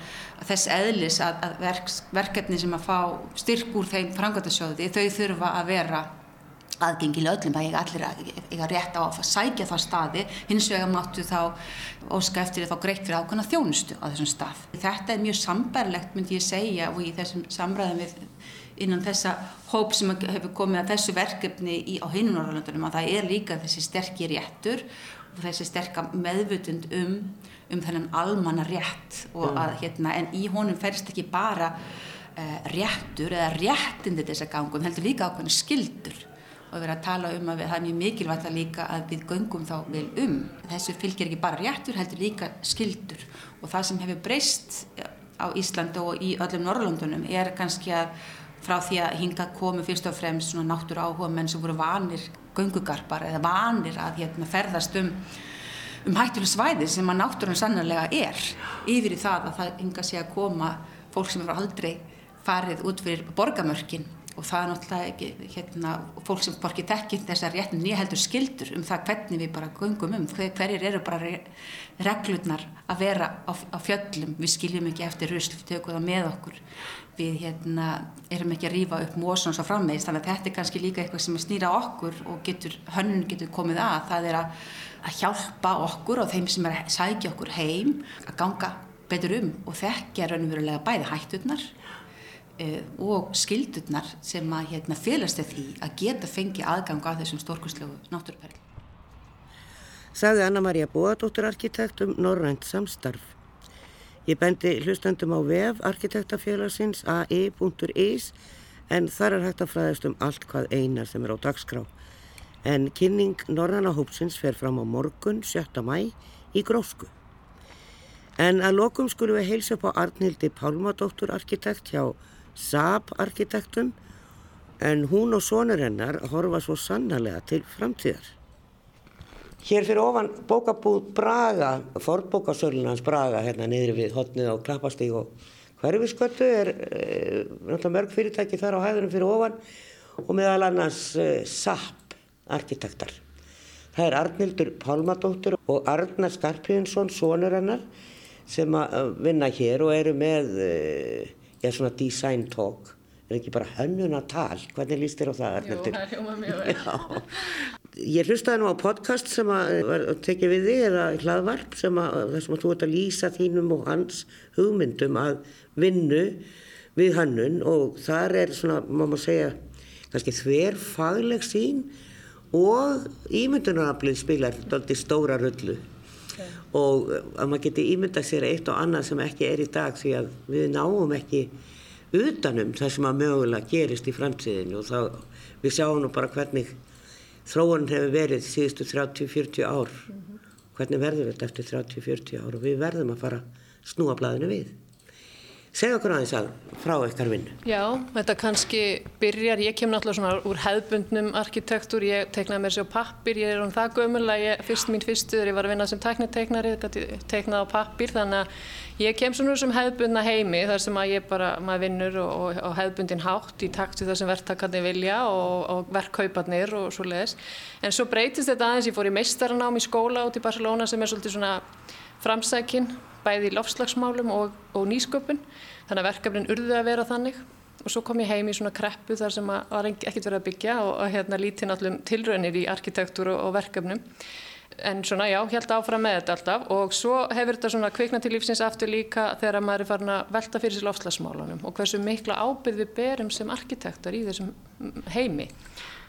C: þess eðlis að, að verk, verkefni sem að fá styrk úr þeim frangvöldasjóði þau þurfa að vera aðgengilega öllum, það er allir að eiga rétt á að sækja það staði hins vegar máttu þá óska eftir að fá greitt fyrir ákvæmna þjónustu á þessum stað. Þetta er mjög sambarlegt myndi ég segja og í þessum samræðum við innan þessa hóp sem hefur komið að þessu verkefni í, á hinnunarlandunum að það er líka þessi sterkir réttur þessi sterka meðvutund um, um þennan almanna rétt og mm. að hérna en í honum ferst ekki bara uh, réttur eða réttindi þess að gangum heldur líka ákveðinu skildur og erum að tala um að við, það er mjög mikilvægt að líka að við göngum þá vel um. Þessu fylgir ekki bara réttur, heldur líka skildur og það sem hefur breyst á Íslandi og í öllum Norrlundunum er kannski að frá því að hinga komu fyrst og fremst svona náttúru áhuga menn sem voru vanir göngugarpar eða vanir að hérna, ferðast um, um hættuleg svæði sem að náttúrun sannarlega er. Yfir í það að það hinga sé að koma fólk sem eru aldrei farið út fyrir borgamörkin og það er náttúrulega ekki hérna, fólk sem borgir tekkin þessar réttin nýja heldur skildur um það hvernig við bara gungum um, Hver, hverjir eru bara reglurnar að vera á, á fjöllum, við skiljum ekki eftir rusl, við tökum það með okkur við hérna, erum ekki að rýfa upp mósons á frammeðist, þannig að þetta er kannski líka eitthvað sem er snýra okkur og getur, hönnun getur komið að, það er að, að hjálpa okkur og þeim sem er að sækja okkur heim, að ganga betur um og þekkja raunverulega bæði hætturnar uh, og skildurnar sem að hérna, félast því að geta fengi aðgang að þessum stórkustlegu náttúruperli.
A: Sagði Anna-Maria Bóadóttur arkitekt um Norrænt samstarf. Ég bendi hlustandum á vef arkitektafélagsins ai.is en þar er hægt að fræðast um allt hvað einar sem er á dagskrá. En kynning Norræna hópsins fer fram á morgun 7. mæ í Grósku. En að lokum skulum við heilsa upp á Arnildi Pálmadóttur arkitekt hjá Saab arkitektum en hún og sonur hennar horfa svo sannarlega til framtíðar. Hér fyrir ofan bókabúð Braga, forbókasölunans Braga hérna niður við hotnið á Klappastíg og hverfisköttu er e, náttúrulega mörg fyrirtæki þar á hæðunum fyrir ofan og meðal annars e, Saab arkitektar. Það er Arnildur Pálmadóttur og Arnar Skarpíðinsson, sonur hennar sem að vinna hér og eru með e, já, svona design talk. Er ekki bara hönnunatal hvernig líst þér á það
D: Jú, það er hljómað mjög vel
A: Ég hlustaði nú á podcast sem að var tekja við þig eða hlaðvarp sem að þessum að þú ert að lýsa þínum og hans hugmyndum að vinnu við hannun og þar er svona, má maður segja kannski þver fagleg sín og ímyndunaraflið spilar doldið stóra rullu. Okay. og að maður geti ímyndað sér eitt og annað sem ekki er í dag því að við náum ekki utanum það sem að mögulega gerist í framtíðinu og þá við sjáum nú bara hvernig þróun hefur verið síðustu 30-40 ár. -hmm. hvernig verður þetta eftir 30-40 ár? Og við verðum að fara snúa blæðinu við segja okkur aðeins að frá eitthvað vinnu.
D: Já, þetta kannski byrjar ég kem náttúrulega svona úr hefðbundnum arkitektur, ég teiknaði mér sér á pappir ég er um það gömul að ég, fyrst mín fyrstuður ég var að vinna sem tekniteiknari teiknaði á pappir, þannig að ég kem svona úr sem hefðbundna heimi þar sem að ég bara, maður vinnur og, og, og hefðbundin hátt í takt við það sem verktakandi vilja og, og verkkauparnir og svo leiðis, en svo breytist þetta aðeins, ég fór í meistaranám í skóla út í Barcelona sem er svolítið svona framsækin bæði í lofslagsmálum og, og nýsköpun. Þannig að verkefnin urðu að vera þannig. Og svo kom ég heim í svona kreppu þar sem að var ekkert verið að byggja og, og hérna lítið náttúrulega tilraunir í arkitektúru og, og verkefnum. En svona já, held áfram með þetta alltaf. Og svo hefur þetta svona kvikna til lífsins aftur líka þegar maður er farin að velta fyrir sér lofslagsmálunum og hversu mikla ábyrð við berum sem arkitektar í þessum heimi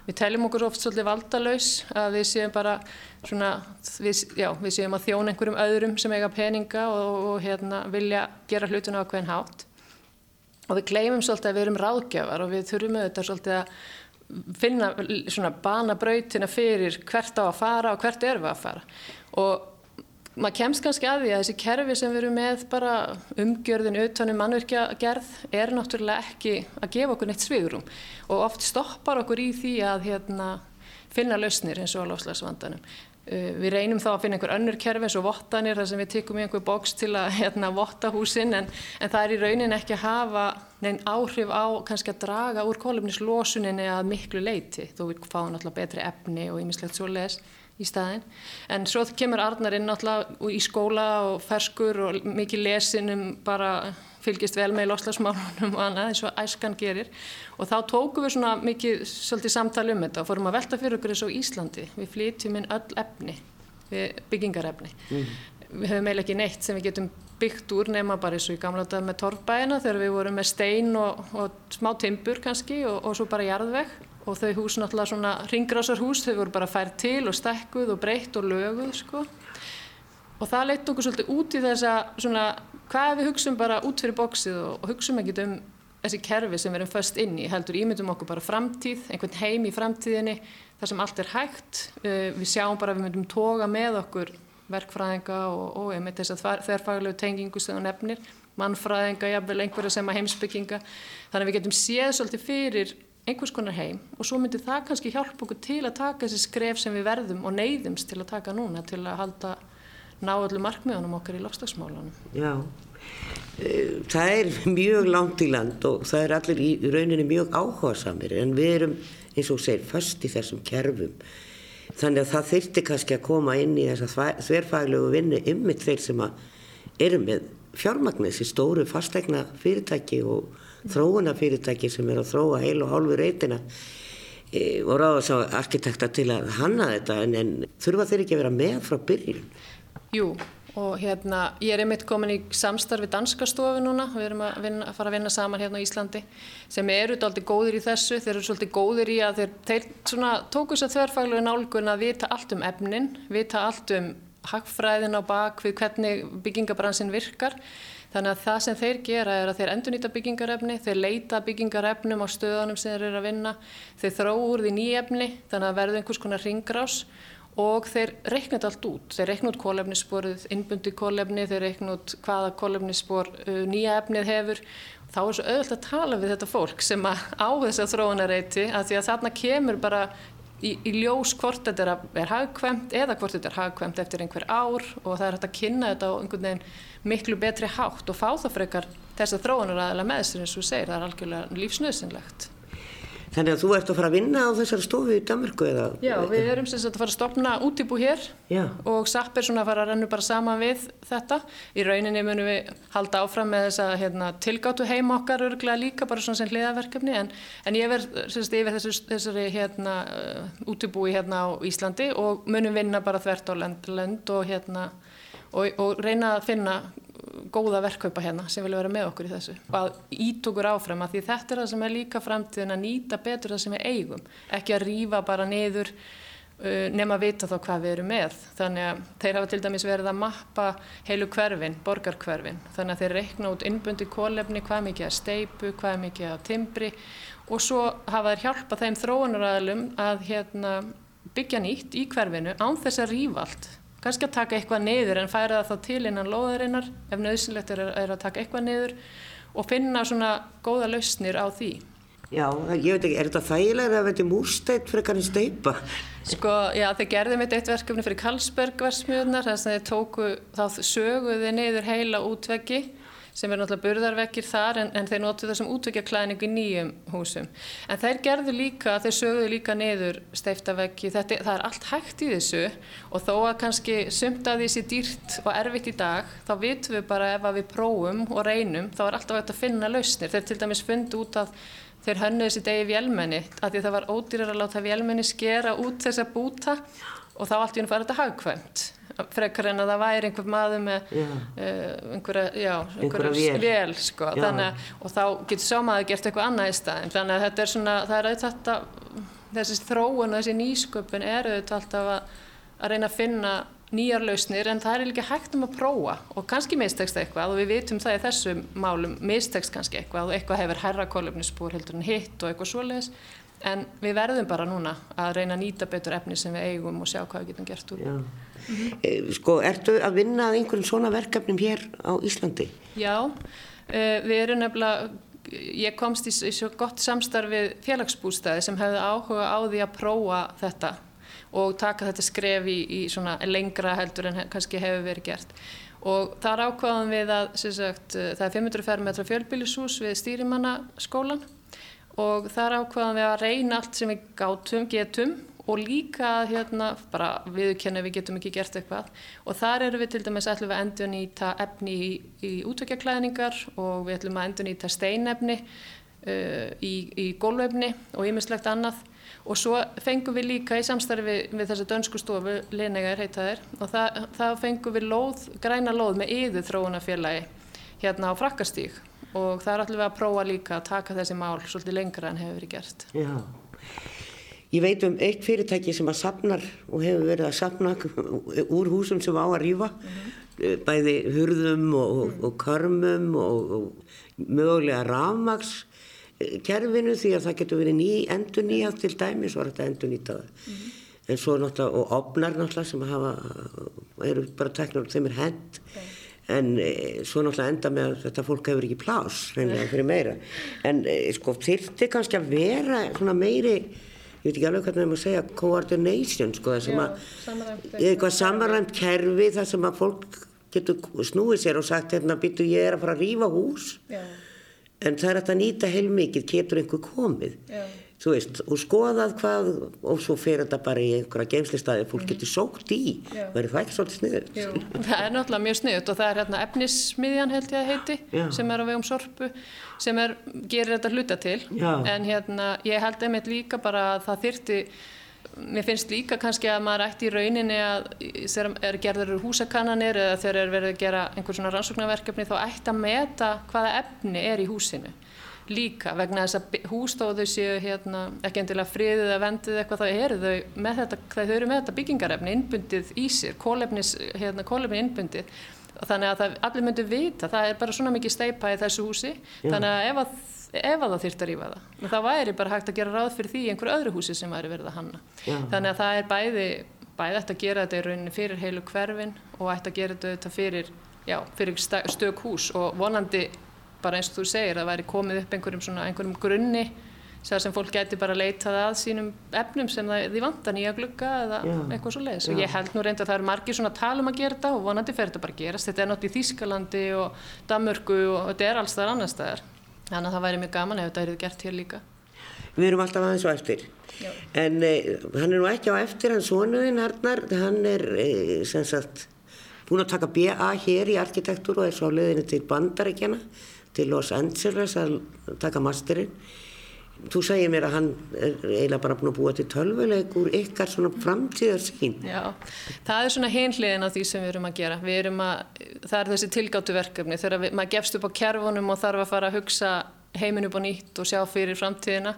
D: Við teljum okkur oft svolítið valdalaus að við séum bara svona, við, já, við séum að þjóna einhverjum öðrum sem eiga peninga og, og hérna, vilja gera hlutuna á hvern hátt. Og við gleymum svolítið að við erum ráðgjafar og við þurfum auðvitað svolítið að finna svona bana brautina fyrir hvert á að fara og hvert er við að fara. Og maður kemst kannski að því að þessi kerfi sem við erum með bara umgjörðin utanum mannverkjagerð er náttúrulega ekki að gefa okkur neitt svigurum og oft stoppar okkur í því að hérna, finna lausnir eins og á lofslagsvandanum. Uh, við reynum þá að finna einhver önnur kerfi eins og vottanir þar sem við tekum í einhver bóks til að hérna, votta húsinn en, en það er í raunin ekki að hafa neinn áhrif á kannski að draga úr kólumnislosuninni að miklu leiti þó við fáum náttúrulega betri efni og ýmislegt svo les í staðin. En svo kemur Arnarinn náttúrulega í skóla og ferskur og mikið lesin um bara fylgist vel með loslasmálunum og annað eins og æskan gerir og þá tókum við svona mikið svolítið samtali um þetta og fórum að velta fyrir okkur eins og Íslandi. Við flytjum inn öll efni, byggingarefni. Mm. Við höfum eiginlega ekki neitt sem við getum byggt úr nema bara eins og í gamla dag með torfbæina þegar við vorum með stein og, og smá timbur kannski og, og svo bara jarðvegg og þau hús náttúrulega svona ringrásarhús þau voru bara fært til og stekkuð og breytt og löguð sko og það leitt okkur svolítið út í þess að svona hvað við hugsaum bara út fyrir bóksið og, og hugsaum ekkert um þessi kerfi sem við erum först inn í? Heldur ímyndum okkur bara framtíð, einhvern heim í framtíðinni þar sem allt er hægt. Uh, við sjáum bara að við myndum toga með okkur verkfræðinga og, og einmitt þess að þerrfaglegu tengingu sem það nefnir mannfræðinga, jafnvel einhverja sem að heimsbygginga þannig að við getum séð svolítið fyrir einhvers konar heim og svo myndir það kannski hjálpa okkur til að taka þessi skref sem við verðum og neyðumst til að taka núna til að halda ná öllu markmiðunum okkar í lofslagsmálunum.
A: Já, e, það er mjög langt í land og það er allir í rauninni mjög áhugaðsamir en við erum eins og segir fast í þessum kerfum þannig að það þurfti kannski að koma inn í þessa þverfaglegu vinnu ymmið þeir sem eru með fjármagnir, þessi stóru fastegna fyrirtæki og þróunafyrirtæki sem er að þróa heil og hálfu reytina e, og ráða sá arkitekta til að hanna þetta en, en þurfa þeir ekki að vera með frá byrjun?
D: Jú, og hérna ég er einmitt komin í samstarfi danska stofu núna, við erum að, vinna, að fara að vinna saman hérna á Íslandi sem eru alltaf góðir í þessu, þeir eru svolítið góðir í að þeir, þeir svona, tóku þess að þverfaglu nálgun að vita allt um efnin, vita allt um hagfræðin á bak við hvernig byggingabransin virkar. Þannig að það sem þeir gera er að þeir endurnýta byggingarefni, þeir leita byggingarefnum á stöðunum sem þeir eru að vinna, þeir þrá úr því nýjefni þannig að verður einhvers konar ringrás og þeir reikna þetta allt út. Þeir reikna út kólefnissporið, innbundi kólefni, þeir reikna út hvaða kólefnisspor uh, nýja efnið hefur. Þá er svo auðvitað að tala við þetta fólk sem á þess að þróunareiti að því að þarna kemur bara í, í ljós hvort þetta er, hagkvæmt eða hvort þetta er hagkvæmt eftir einhver ár og það er hægt að kynna þetta á einhvern veginn miklu betri hátt og fá það frekar þess að þróunar aðeins með og segir, það er algjörlega lífsnöðsynlegt.
A: Þannig að þú ert að fara að vinna á þessari stofu í Danmarku eða?
D: Já, við erum sem sagt að fara að stopna útibú hér Já. og SAP er svona að fara að rennu bara saman við þetta. Í rauninni munum við halda áfram með þessa hérna, tilgáttu heim okkar örglega líka bara svona sem hliðaverkefni en, en ég verð sem sagt yfir þessari, þessari hérna, uh, útibúi hérna á Íslandi og munum vinna bara þvert á lönd, lönd og, hérna, og, og reyna að finna góða verkkaupa hérna sem vilja vera með okkur í þessu. Og að ít okkur áfram að því þetta er það sem er líka framtíðin að nýta betur það sem við eigum. Ekki að rýfa bara niður uh, nema að vita þá hvað við erum með. Þannig að þeir hafa til dæmis verið að mappa heilu hverfin, borgarkverfin þannig að þeir reikna út innbundi kólefni hvað mikið að steipu, hvað mikið að timbri. Og svo hafa þeir hjálpa þeim þróunaræðilum að hérna, byggja nýtt í hverfinu án þess að rýfa allt kannski að taka eitthvað niður en færa það þá til innan loðarinnar ef nöðsynlegt er, er að taka eitthvað niður og finna svona góða lausnir á því.
A: Já, ég veit ekki, er þetta þægilega að þetta er múrsteitt fyrir kannin steipa?
D: Sko, já, þeir gerði mitt eitt verkefni fyrir Karlsberg versmiðunar, þess að þeir tóku, þá söguði niður heila útveggi sem er náttúrulega burðarvekkir þar en, en þeir notu það sem útveikjaklæðningu í nýjum húsum. En þeir gerðu líka, þeir sögðu líka niður steiftavekki, það er allt hægt í þessu og þó að kannski sumt að því sé dýrt og erfitt í dag, þá vitum við bara ef við prófum og reynum, þá er alltaf hægt að finna lausnir. Þeir til dæmis fundi út að þeir hönnuði þessi degi vélmenni, að því það var ódýrar að láta vélmenni skera út þessa búta og þá allt í þetta hagkvæmt frekar en að það væri einhver maður með uh, einhverja, já, einhverja, einhverja vél. sko, þannig, og þá getur sá maður gert eitthvað annað í staðin þannig að þetta er svona, það er auðvitað þessi þróun og þessi nýsköpun er auðvitað alltaf að, að reyna að finna nýjar lausnir en það er líka hægt um að prófa. Og kannski mistekst eitthvað og við vitum það í þessum málum mistekst kannski eitthvað og eitthvað hefur herrakólöfnisspúr heldur en hitt og eitthvað svoleiðis en við verðum bara núna að reyna að nýta betur efni sem við eigum og sjá hvað við getum gert úr. Mm
A: -hmm. Sko, ertu að vinna að einhverjum svona verkefnum hér á Íslandi?
D: Já, eh, við erum nefnilega, ég komst í, í svo gott samstarfið félagsbústæði sem hefði áhuga á því að prófa þetta og taka þetta skref í, í svona lengra heldur en kannski hefur verið gert. Og þar ákvaðum við að, sagt, eh, það er 500 fermetra fjölbílisús við stýrimannaskólan og þar ákvaðum við að reyna allt sem við gátum, getum og líka hérna bara viðkenni við getum ekki gert eitthvað. Og þar eru við til dæmis ætlum við að endur nýta efni í, í útökjaklæðningar og við ætlum að endur nýta steinefni uh, í, í gólvefni og ýmislegt annað. Og svo fengum við líka í samstarfi við þessa dönsku stofu, Linegar heitaðir og það, það fengum við lóð, græna lóð með yður þróunafélagi hérna á frakkastík og það er við að prófa líka að taka þessi mál svolítið lengra en hefur verið gert.
A: Já, ég veit um eitt fyrirtæki sem að sapnar og hefur verið að sapna [LAUGHS] úr húsum sem á að rýfa, mm -hmm. bæði hurðum og, mm. og körmum og, og mögulega rafmaks kerfinu því að það getur verið ný, endur nýjað til dæmis og þetta endur nýtaða. Mm -hmm. En svo náttúrulega, og opnar náttúrulega sem hafa, eru bara teknar, þeim er hend. Okay en e, svo náttúrulega enda með að þetta fólk hefur ekki plás reynilega fyrir meira. En e, sko þyrfti kannski að vera svona meiri ég veit ekki alveg hvernig það er að segja coordination sko það sem að eitthvað samarænt kerfi það sem að fólk getur snúið sér og sagt hérna býtu ég er að fara að rýfa hús. Já. en það er að nýta heilmikið getur einhver komið. Já þú veist, og skoðað hvað og svo fer þetta bara í einhverja geimslistæði fólk mhm. getur sókt í verður það ekki svolítið sniðut?
D: Það er náttúrulega mjög sniðut og það er hérna efnissmiðjan held ég að heiti Já. sem er á vegum sorpu sem er, gerir þetta hluta til Já. en hérna ég held einmitt líka bara að það þyrti mér finnst líka kannski að maður ætti í rauninni að þegar er gerður húsakannanir eða þegar er verið að gera einhver svona rannsóknarverkefni þá ætti að meta hvaða efni er í húsinu líka vegna þess að hústóðu séu hérna, ekki endilega friðið eða vendið eitthvað þá eru þau með þetta, þau eru með þetta byggingarefni innbundið í sér, kólefnis, hérna, kólefni innbundið þannig að það, allir myndu vita, það er bara svona mikið steipa í þessu húsi, Já. þannig að ef að ef að það þýrt að rýfa það það væri bara hægt að gera ráð fyrir því í einhverju öðru húsi sem væri verið að hanna Já. þannig að það er bæði bæði ætti að gera þetta í rauninni fyrir heilu hverfin og ætti að gera þetta fyrir, já, fyrir stök hús og vonandi bara eins og þú segir að það væri komið upp einhverjum, svona, einhverjum grunni sem fólk geti bara leitað að sínum efnum sem það, því vantar nýja glugga eða já, eitthvað svo leiðis og ég held nú reynda að það eru margir svona talum að gera þetta og vonandi fer þetta bara að gerast þetta er náttúrulega í Þýskalandi og Damörgu og þetta er alls þar annar staðar Þannig að það væri mjög gaman ef þetta er gert hér líka.
A: Við erum alltaf aðeins á eftir. Já. En eh, hann er nú ekki á eftir, hann sonuðinn Arnar, hann er eh, sem sagt búin að taka BA hér í arkitektúr og er svo á leðinu til Bandaríkjana, til Los Angeles að taka masterinn. Þú segir mér að hann er eiginlega bara búin að búa til tölvuleik úr ykkar svona framtíðarsýn.
D: Já, það er svona hinliðin af því sem við erum að gera. Við erum að, það er þessi tilgáttu verkefni þegar við, maður gefst upp á kerfunum og þarf að fara að hugsa heiminn upp á nýtt og sjá fyrir framtíðina.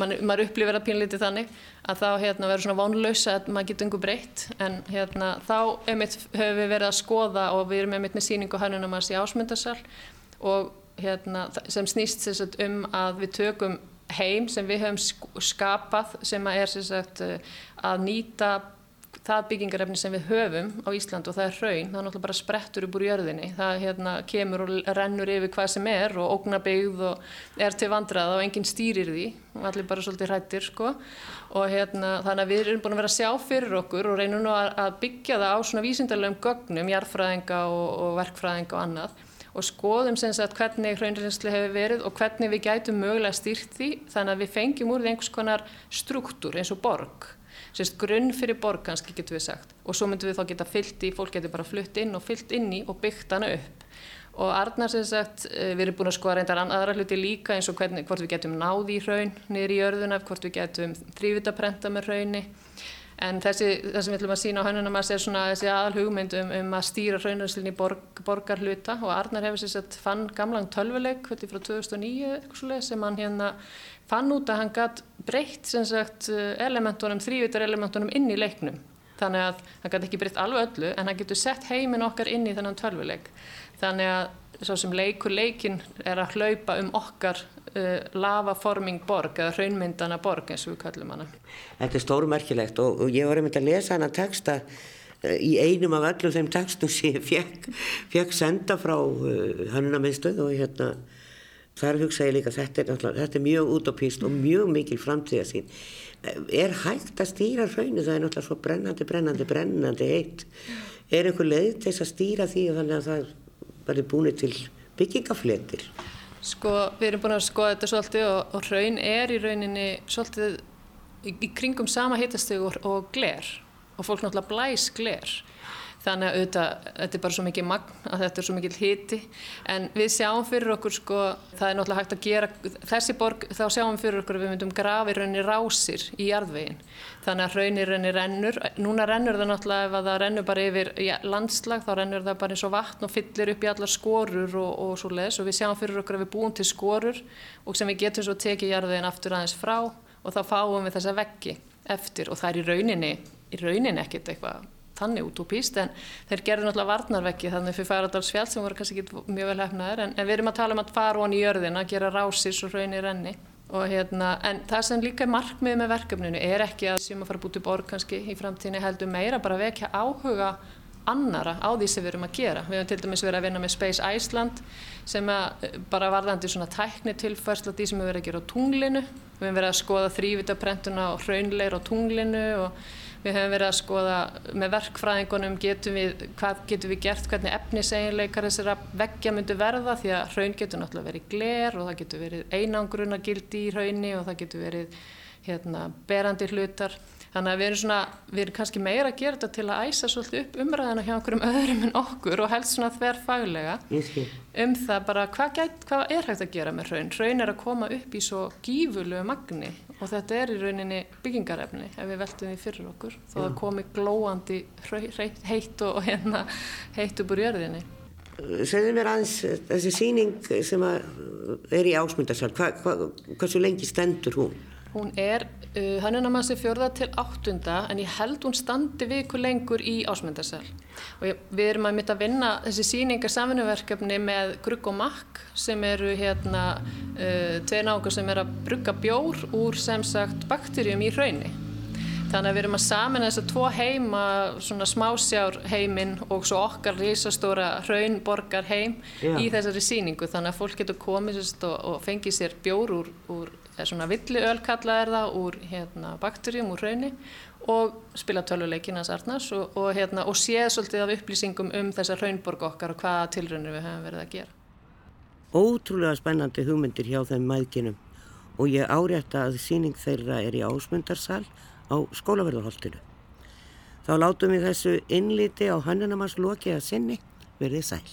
D: Man, maður upplifir að pínlítið þannig að þá hérna, verður svona vonlösa að maður getur einhver breytt en hérna, þá höfum við verið að skoða og við erum einmitt með síningu hannunum að sé ásmundarsal og hérna, sem snýst um að við tökum heim sem við höfum skapað sem er sagt, eh, að nýta það byggingarefni sem við höfum á Ísland og það er hraun, það er náttúrulega bara sprettur upp úr jörðinni, það hérna, kemur og rennur yfir hvað sem er og ógnabegð og er til vandraða og enginn stýrir því. Og allir bara svolítið hrættir sko. Og hérna, þannig að við erum búin að vera að sjá fyrir okkur og reynum nú að, að byggja það á svona vísindarlegum gögnum, jarðfræðinga og, og verkfræðinga og annað og skoðum sem sagt hvernig hraunreynslu hefur verið og hvernig við gætum mögulega stýrt því þannig að við fengjum úr því einhvers konar struktúr eins og borg. Sérst grunn fyrir borg kannski getur við sagt. Og svo myndum við þá geta fyllt í, fólk getur bara flutt inn og fyllt inn í og byggt hana upp. Og Arnar sem sagt, eh, við erum búin að skoða reyndar aðra hluti líka eins og hvernig, hvort við getum náði í hraun niður í jörðuna, hvort við getum þrývitaprenta með hrauni En þessi, það sem við ætlum að sína á hannunum er svona þessi aðal hugmynd um, um að stýra raunarslinn í borg, borgarhluta og Arnar hefur sér sett fann gamlang tölvuleik frá 2009 sem hann hérna fann út að hann gætt breytt sagt, elementunum, þrývitar elementunum inn í leiknum. Þannig að hann gætt ekki breytt alveg öllu en hann getur sett heiminn okkar inn í þennan tölvuleik. Þannig að svo sem leikur leikin er að hlaupa um okkar uh, lavaforming borg eða hraunmyndana borg eins og við kallum hana.
A: Þetta er stórmerkilegt og, og ég var einmitt að lesa hana texta uh, í einum af öllum þeim textum sem ég fekk, fekk senda frá uh, hannunarmiðstöð og hérna þar hugsa ég líka þetta er, þetta er mjög utopíst og mjög mikil framtíða sín. Er hægt að stýra hraunu það er náttúrulega svo brennandi, brennandi, brennandi heitt. Er einhver leið til þess að stýra því og þannig að það verður búin til byggingafletir?
D: Sko, við erum búin að skoða þetta svolítið og, og raun er í rauninni svolítið í, í kringum sama hittastegu og, og gler og fólk náttúrulega blæs gler þannig að auðvitað, þetta er bara svo mikið magn að þetta er svo mikið hiti. En við sjáum fyrir okkur sko það er náttúrulega hægt að gera, þessi borg þá sjáum fyrir okkur að við myndum grafi raunir rásir í jarðvegin þannig að raunir raunir rennur, núna rennur það náttúrulega ef það rennur bara yfir ja, landslag þá rennur það bara eins og vatn og fyllir upp í allar skorur og, og svo leiðis og við sjáum fyrir okkur að við búum til skorur og sem við getum svo tekið jarðvegin aftur aðeins frá og þá fáum við þessa veggi eftir. Og það er í rauninni, í rauninni ekkert eitthvað þannig útúpíst en þeir gerðu náttúrulega varnarveggi þannig fyrir Færadalsfjall sem voru kannski ekki mjög vel hefnaður en, en við erum að tala um að fara honi í jörðin að gera rásis og raunir enni og hérna en það sem líka er markmið með verkefninu er ekki að sem að fara bútið borg kannski í framtíðinni heldur meira bara vekja áhuga annara á því sem við erum að gera. Við hefum til dæmis verið að vinna með Space Iceland sem bara varðandi svona tækni tilfærsla því sem við verðum að gera á tunglinu. Við hefum verið að skoða þrývitaprentuna og hraunleir á tunglinu og Við hefum verið að skoða með verkfræðingunum getum við, hvað getum við gert, hvernig efniseginleikar þessara veggja myndu verða því að hraun getur náttúrulega verið gler og það getur verið einangruna gildi í hraunni og það getur verið hérna, berandi hlutar. Þannig að við erum, svona, við erum kannski meira að gera þetta til að æsa svolítið upp umræðina hjá einhverjum [LAUGHS] öðrum en okkur og helst svona þver faglega um það bara hvað, gæt, hvað er hægt að gera með hraun. Hraun er að koma upp í svo gífulegu magni og þetta er í rauninni byggingarefni ef við veltum því fyrir okkur þó það komi glóandi heitt og hérna heitt upp úr jörðinni.
A: Segðu mér aðeins þessi síning sem er í ásmundarsal, hva, hva, hversu lengi stendur hún?
D: Hún er uh, hannunamassi fjörða til áttunda en ég held hún standi viku lengur í ásmundarsal og ég, við erum að mitt að vinna þessi síningar samfunnverkefni með Grugg og Makk sem eru hérna uh, tveir nákvæm sem er að brugga bjór úr sem sagt bakterjum í hraunni. Þannig að við erum að samina þess að tvo heima, svona smásjár heiminn og svo okkar risastóra hraunborgar heim Já. í þessari síningu. Þannig að fólk getur komið og, og fengið sér bjór úr, úr svona villiöl kallað er það úr hérna, bakterjum úr hraunni og spila töluleikinas Arnars og, og, hérna, og séð svolítið af upplýsingum um þessa hraunborg okkar og hvaða tilraunir við hefum verið að gera.
A: Ótrúlega spennandi hugmyndir hjá þeim mæðginum og ég árétta að síning þeirra er í ásmundarsal á skólaverðarholtinu. Þá látum við þessu innliti á hannunamars loki að sinni verið sæl.